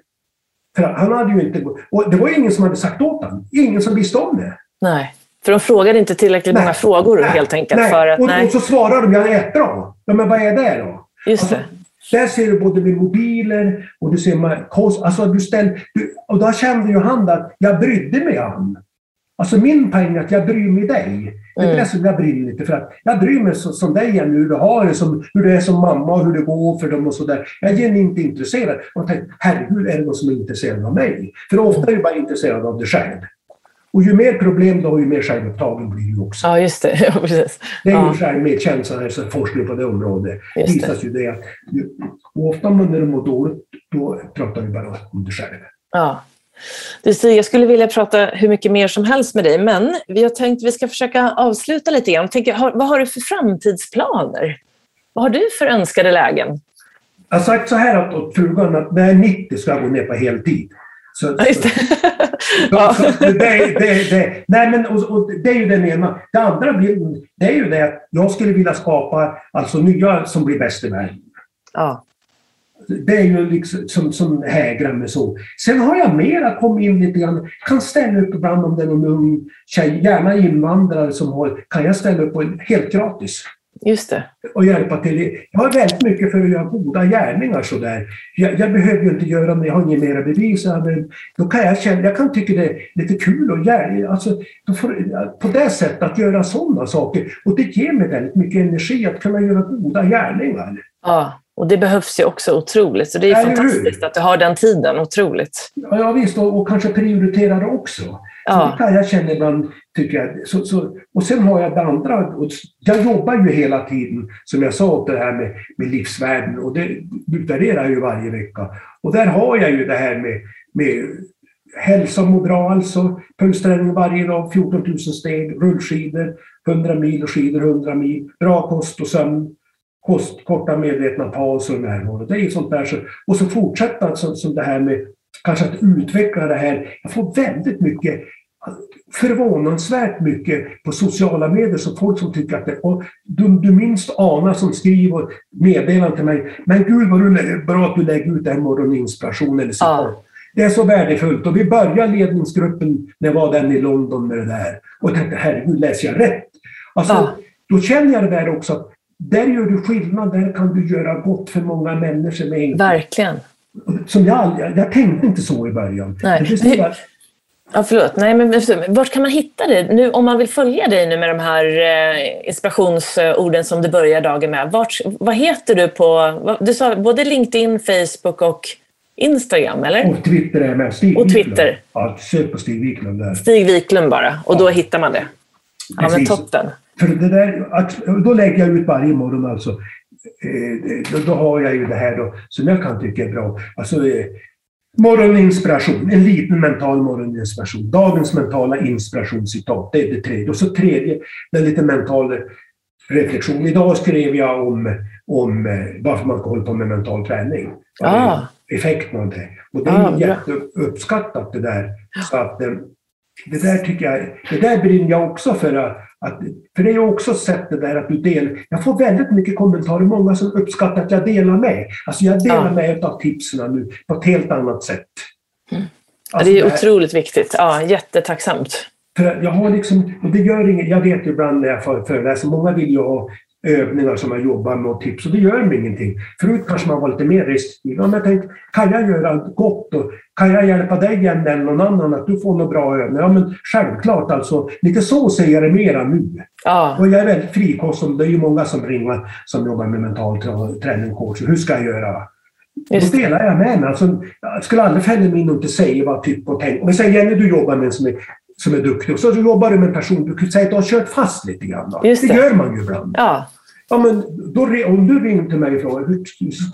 För han hade ju inte, och det var ingen som hade sagt åt honom. Ingen som visste om det. Nej, för de frågade inte tillräckligt nej, många frågor nej, helt enkelt. Nej. För att, och, nej. och så svarade de, jag är bra. Ja, men vad är det då? Just alltså, det. Där ser du både med mobiler och du ser kost. Alltså du ställ, du, och då kände ju han att jag brydde mig om. Alltså min poäng är att jag bryr mig dig. Det är mm. det som jag brinner lite för. att Jag bryr mig så, som dig, Jenny, hur du har det, som, hur du är som mamma och hur det går för dem och sådär. Jag är genuint intresserad. Och tänker, herregud, är det någon som är intresserad av mig? För ofta är du bara intresserad av dig själv. Och ju mer problem du har, ju mer självupptagen blir du också. Ja, just det. [laughs] Ja, precis. Det är ju ja. självmedkänsla, alltså forskning på det området. Det visar ju det. Att, och ofta när du mår dåligt, då pratar vi bara om dig själv. Ja. Du jag skulle vilja prata hur mycket mer som helst med dig, men jag tänkte vi ska försöka avsluta lite grann. Tänker, vad har du för framtidsplaner? Vad har du för önskade lägen? Jag har sagt så här åt frugan att när jag är 90 ska jag gå ner på heltid. Så, ja, det. [laughs] Så, så, det, det, det, nej, men, och, och, det är ju den ena. Det andra blir, det är ju det att jag skulle vilja skapa alltså, nya som blir bäst i världen. Ja. Det är ju liksom som, som hägrar med så. Sen har jag mera kommit in lite grann, kan ställa upp ibland om det är någon ung tjej, gärna invandrare som har, kan jag ställa upp på helt gratis. Just det. Och hjälpa till. Jag har väldigt mycket för att göra goda gärningar sådär. Jag, jag behöver ju inte göra det, jag har inget mera bevis. Men då kan jag känna, jag kan tycka det är lite kul och gärning, alltså, på det sättet att göra sådana saker. Och det ger mig väldigt mycket energi att kunna göra goda gärningar. Ja. Och det behövs ju också otroligt. Så det är Eller fantastiskt hur? att du har den tiden. Otroligt. Ja, ja visst, och, och kanske prioritera det också. Ja. det kan jag känna ibland, tycker jag. Så, så, och sen har jag det andra. Och jag jobbar ju hela tiden, som jag sa, det här med, med livsvärden. Och det utvärderar jag ju varje vecka. Och där har jag ju det här med, med hälsa och må bra alltså. Pulsträning varje dag, 14 000 steg, rullskidor, 100 mil och skidor 100 mil. Bra kost och sömn kost, korta medvetna pauser och närvaro. Det är sånt där. Så, och så fortsätta som, som det här med kanske att utveckla det här. Jag får väldigt mycket förvånansvärt mycket på sociala medier, så folk som tycker att det, och du, du minst anar som skriver meddelanden till mig, men gud vad du, bra att du lägger ut en morgoninspiration eller så. Ja. Det är så värdefullt och vi började ledningsgruppen när jag var den i London med det där och tänkte herregud, läser jag rätt? Alltså, ja. Då känner jag det där också att där gör du skillnad, där kan du göra gott för många människor. Med enkelt. Verkligen. Som jag, jag, jag tänkte inte så i början. Nej. Ja, förlåt. Nej, men vart kan man hitta dig? Nu, om man vill följa dig nu med de här eh, inspirationsorden som du börjar dagen med. Vart, vad heter du på... Du sa både LinkedIn, Facebook och Instagram, eller? Och Twitter är med. Stig och Twitter. Ja, sök på Stig Wiklund där. Stig Wiklund bara, och ja. då hittar man det. Ja, men toppen. För det där, då lägger jag ut varje morgon alltså. Eh, då, då har jag ju det här då, som jag kan tycka är bra. Alltså, eh, morgoninspiration, en liten mental morgoninspiration. Dagens mentala inspirationscitat, det är det tredje. Och så tredje, den lite mental reflektion. Idag skrev jag om, om eh, varför man håller på med mental träning. Ah. Effekten av det. Och det är ah, jätteuppskattat det där. Så att, det där tycker jag, det där brinner jag också för. Att, för det är också sättet där att du delar. Jag får väldigt mycket kommentarer, många som uppskattar att jag delar med. Alltså jag delar ja. med av tipsen nu på ett helt annat sätt. Mm. Alltså det är otroligt viktigt. Ja, jättetacksamt. För jag har liksom, och det gör inget, jag vet ju ibland när jag föreläser, många vill ju ha övningar som man jobbar med och tips och det gör mig ingenting. Förut kanske man var lite mer restriktiv. Men jag tänkte, kan jag göra gott och kan jag hjälpa dig igen eller någon annan att du får några bra övningar? Ja, men självklart alltså. Lite så ser jag det mera nu. Ja. Och jag är väldigt frikostig. Det är ju många som ringer som jobbar med mental träning coach. Hur ska jag göra? Just Då delar jag med mig. Alltså, jag skulle aldrig fälla mig in och inte säga vad jag tycker och tänker. Om vi säger Jenny, du jobbar med en som är som är duktig. Och så jobbar du med en person, du kan säga att du har kört fast lite grann. Det. det. gör man ju ibland. Ja. Ja, men då, om du ringer till mig och frågar hur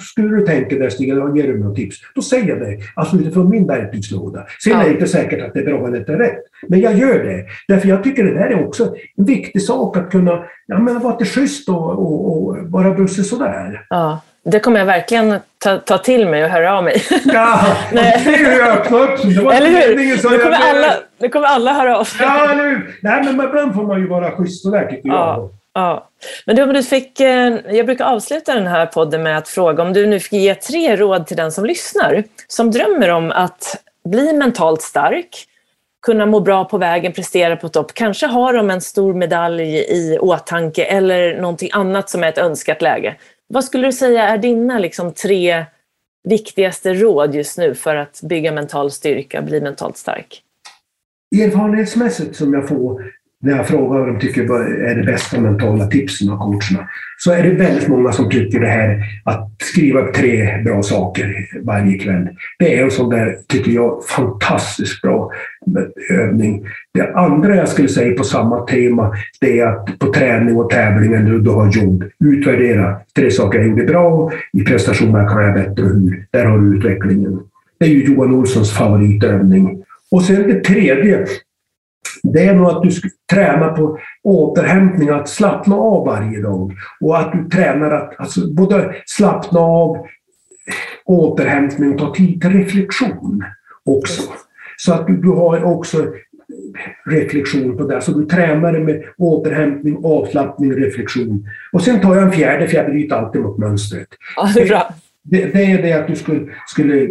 skulle du tänka där Stig, eller ger du några tips? Då säger jag det, alltså utifrån min verktygslåda. Sen ja. är det inte säkert att det är bra eller inte rätt. Men jag gör det. Därför jag tycker det där är också en viktig sak att kunna ja, men vara lite schysst och, och, och vara bussig sådär. Ja. Det kommer jag verkligen ta, ta till mig och höra av mig. Ja, Nej. [laughs] det är ju öppnat. Eller hur? Nu kommer, alla, nu kommer alla höra av sig. Ja, nu. Nej, men ibland får man ju vara schysst sådär tycker ja. jag. Ja. Men du, om du fick, eh, jag brukar avsluta den här podden med att fråga om du nu fick ge tre råd till den som lyssnar, som drömmer om att bli mentalt stark, kunna må bra på vägen, prestera på topp. Kanske har de en stor medalj i åtanke eller någonting annat som är ett önskat läge. Vad skulle du säga är dina liksom, tre viktigaste råd just nu för att bygga mental styrka, bli mentalt stark? Erfarenhetsmässigt som jag får när jag frågar vad de tycker är det bästa mentala tipsen av coacherna, så är det väldigt många som tycker det här att skriva upp tre bra saker varje kväll. Det är en sån där, tycker jag, fantastiskt bra övning. Det andra jag skulle säga på samma tema, det är att på träning och tävling när du har jobb, utvärdera tre saker jag gjorde bra, i prestationer kan jag bättre, och hur? Där har du utvecklingen. Det är ju Johan Olssons favoritövning. Och sen det tredje, det är nog att du ska träna på återhämtning, att slappna av varje dag. Och att du tränar att alltså, både slappna av, återhämtning och ta tid till reflektion också. Så att du, du har också reflektion på det. Så du tränar det med återhämtning, avslappning, reflektion. Och sen tar jag en fjärde, för jag bryter alltid mot mönstret. Ja, det är bra. Det, det är det att du skulle, skulle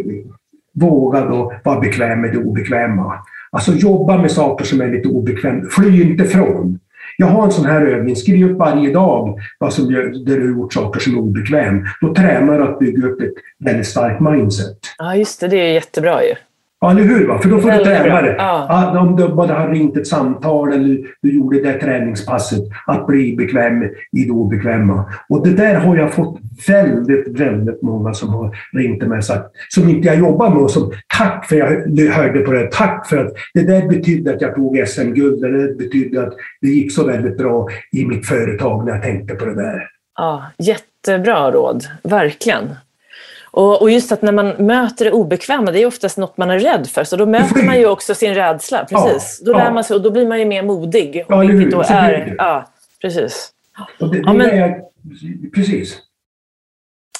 våga då vara bekväm med det obekväma. Alltså jobba med saker som är lite obekväma. Fly inte från. Jag har en sån här övning. Skriv upp varje dag vad som gör, där du har gjort saker som är obekväm. Då tränar du att bygga upp ett väldigt starkt mindset. Ja, just det. Det är jättebra ju. Ja, eller hur? Va? För då får du träna det. Ja. Ja, om du bara har ringt ett samtal eller du gjorde det träningspasset, att bli bekväm i det obekväma. Och det där har jag fått väldigt, väldigt många som har ringt till mig och sagt, som inte jag jobbar med och som tack för att jag hörde på det, tack för att det där betydde att jag tog SM-guld, eller det betydde att det gick så väldigt bra i mitt företag när jag tänkte på det där. Ja, jättebra råd, verkligen. Och, och, just att när man möter det obekväma, det är oftast något man är rädd för. Så då möter man ju också sin rädsla. Precis. Ja, då lär ja. man sig och då blir man ju mer modig. Ja, hur? Då är, ja, precis. Det, det ja, men, är, precis.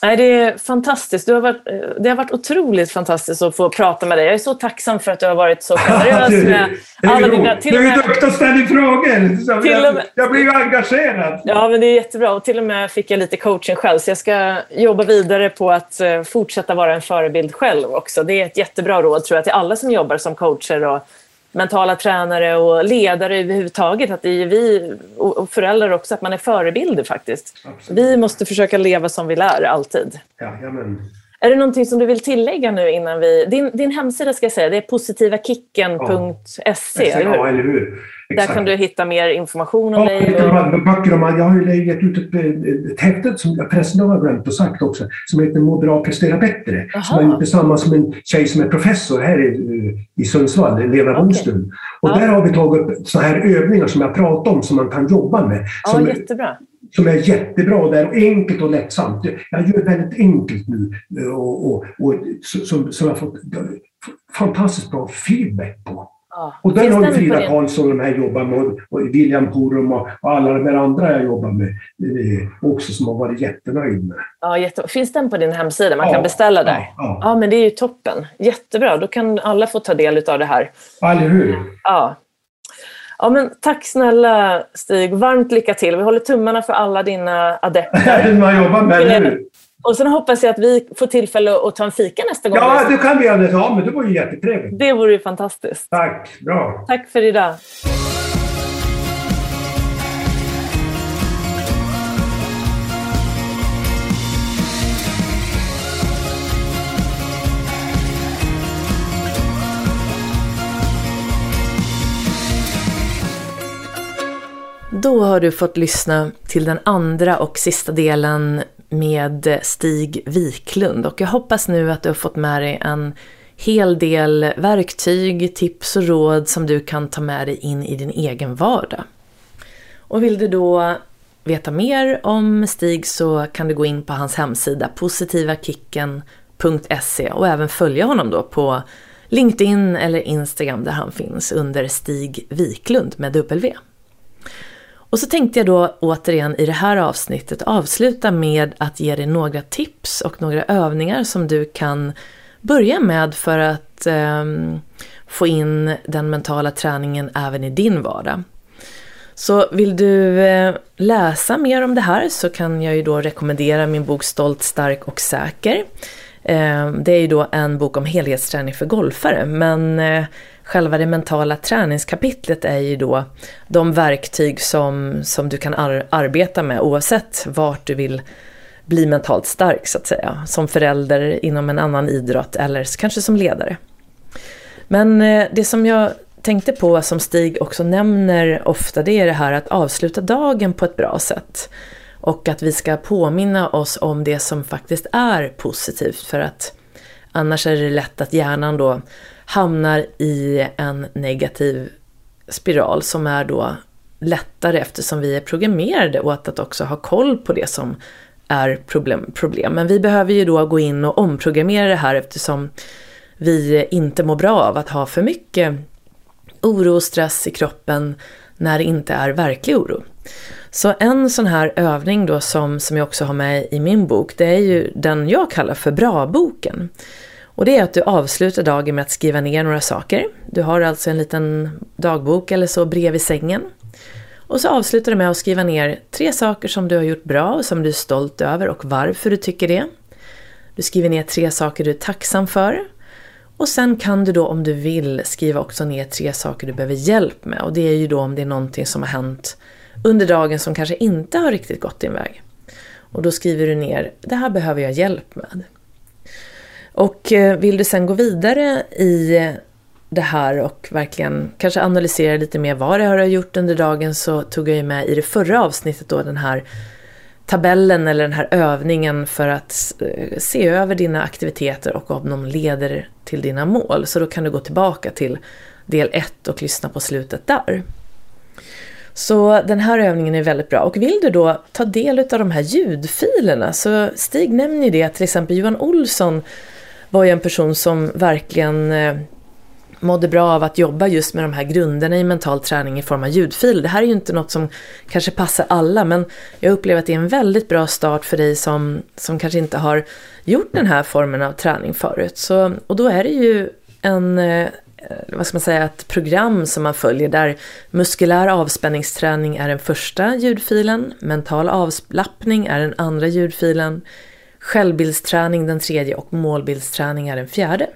Nej, det är fantastiskt. Du har varit, det har varit otroligt fantastiskt att få prata med dig. Jag är så tacksam för att du har varit så [laughs] generös med alla dina... Till du är ju duktig att ställa frågor. Till jag, jag blir ju engagerad. Ja, men det är jättebra. Och till och med fick jag lite coaching själv. Så jag ska jobba vidare på att eh, fortsätta vara en förebild själv också. Det är ett jättebra råd tror jag till alla som jobbar som coacher och mentala tränare och ledare överhuvudtaget. Att det är vi och föräldrar också, att man är förebilder faktiskt. Absolut. Vi måste försöka leva som vi lär, alltid. Ja, jamen. Är det någonting som du vill tillägga nu innan vi... Din, din hemsida ska jag säga, det är positivakicken.se, ja. eller hur? Ja, eller hur? Exakt. Där kan du hitta mer information om ja, dig. Och... Böcker om, jag har ju gett ut ett, ett häfte som jag förresten har glömt och sagt också, som heter Må bra, prestera bättre. Aha. Som jag gjort tillsammans med en tjej som är professor här i, i Sundsvall, Lena. Okay. Och ja. där har vi tagit upp så här övningar som jag pratade om som man kan jobba med. Ja, som, jättebra som är jättebra där och enkelt och lättsamt. Jag gör väldigt enkelt nu och, och, och som, som jag fått fantastiskt bra feedback på. Och där har Frida Karlsson de här jobbar med, och William Porum och, och, alla de här andra jag jobbar med eh, också som har varit jättenöjd med. Ja, jätte... Finns den på din hemsida? Man ja, kan beställa där? Ja, ja. ja, men det är ju toppen. Jättebra, då kan alla få ta del av det här. Eller hur? Ja. Ja, men tack snälla Stig. Varmt lycka till. Vi håller tummarna för alla dina adepter. [laughs] Man jobbar med nu. Och sen hoppas jag att vi får tillfälle att ta en fika nästa gång. Ja, det kan vi göra. Ja, men det vore ju jättetrevligt. Det vore ju fantastiskt. Tack. Bra. Tack för idag. Då har du fått lyssna till den andra och sista delen med Stig Wiklund och jag hoppas nu att du har fått med dig en hel del verktyg, tips och råd som du kan ta med dig in i din egen vardag. Och vill du då veta mer om Stig så kan du gå in på hans hemsida positivakicken.se och även följa honom då på LinkedIn eller Instagram där han finns under Stig Wiklund med W. Och så tänkte jag då återigen i det här avsnittet avsluta med att ge dig några tips och några övningar som du kan börja med för att eh, få in den mentala träningen även i din vardag. Så vill du eh, läsa mer om det här så kan jag ju då rekommendera min bok Stolt, stark och säker. Eh, det är ju då en bok om helhetsträning för golfare men eh, själva det mentala träningskapitlet är ju då de verktyg som, som du kan ar arbeta med oavsett vart du vill bli mentalt stark så att säga. Som förälder inom en annan idrott eller kanske som ledare. Men eh, det som jag tänkte på som Stig också nämner ofta det är det här att avsluta dagen på ett bra sätt. Och att vi ska påminna oss om det som faktiskt är positivt för att annars är det lätt att hjärnan då hamnar i en negativ spiral som är då lättare eftersom vi är programmerade åt att också ha koll på det som är problem, problem. Men vi behöver ju då gå in och omprogrammera det här eftersom vi inte mår bra av att ha för mycket oro och stress i kroppen när det inte är verklig oro. Så en sån här övning då som, som jag också har med i min bok, det är ju den jag kallar för bra-boken. Och det är att du avslutar dagen med att skriva ner några saker. Du har alltså en liten dagbok eller så bredvid sängen. Och så avslutar du med att skriva ner tre saker som du har gjort bra och som du är stolt över och varför du tycker det. Du skriver ner tre saker du är tacksam för. Och sen kan du då om du vill skriva också ner tre saker du behöver hjälp med. Och det är ju då om det är någonting som har hänt under dagen som kanske inte har riktigt gått din väg. Och då skriver du ner, det här behöver jag hjälp med. Och eh, vill du sen gå vidare i det här och verkligen kanske analysera lite mer vad det har gjort under dagen så tog jag ju med i det förra avsnittet då den här tabellen eller den här övningen för att eh, se över dina aktiviteter och om de leder till dina mål. Så då kan du gå tillbaka till del 1 och lyssna på slutet där. Så den här övningen är väldigt bra. Och vill du då ta del av de här ljudfilerna så Stig nämner ju det, till exempel Johan Olsson var ju en person som verkligen eh, mådde bra av att jobba just med de här grunderna i mental träning i form av ljudfil. Det här är ju inte något som kanske passar alla men jag upplever att det är en väldigt bra start för dig som, som kanske inte har gjort den här formen av träning förut. Så, och då är det ju en, eh, vad ska man säga, ett program som man följer där muskulär avspänningsträning är den första ljudfilen, mental avslappning är den andra ljudfilen, självbildsträning den tredje och målbildsträning är den fjärde.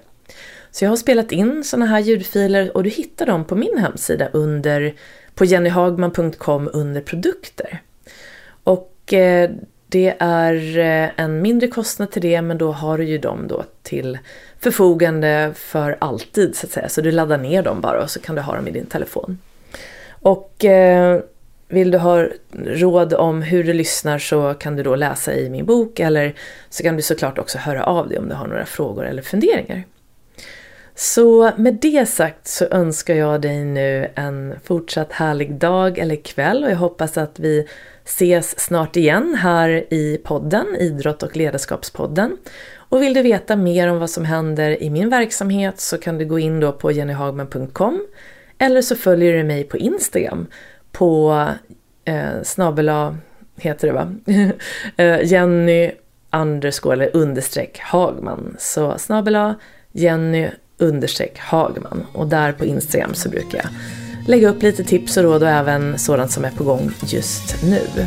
Så jag har spelat in sådana här ljudfiler och du hittar dem på min hemsida under, på jennyhagman.com under produkter. Och eh, det är eh, en mindre kostnad till det men då har du ju dem då till förfogande för alltid så att säga. Så du laddar ner dem bara och så kan du ha dem i din telefon. Och eh, vill du ha råd om hur du lyssnar så kan du då läsa i min bok eller så kan du såklart också höra av dig om du har några frågor eller funderingar. Så med det sagt så önskar jag dig nu en fortsatt härlig dag eller kväll och jag hoppas att vi ses snart igen här i podden, Idrott och ledarskapspodden. Och vill du veta mer om vad som händer i min verksamhet så kan du gå in då på jennyhagman.com eller så följer du mig på Instagram på eh, snabela, heter det va? [laughs] Eh, Jenny underscore eller understreck Hagman. Så snabela Jenny understreck Hagman och där på Instagram så brukar jag lägga upp lite tips och råd och även sådant som är på gång just nu.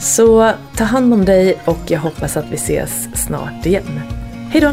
Så ta hand om dig och jag hoppas att vi ses snart igen. Hejdå!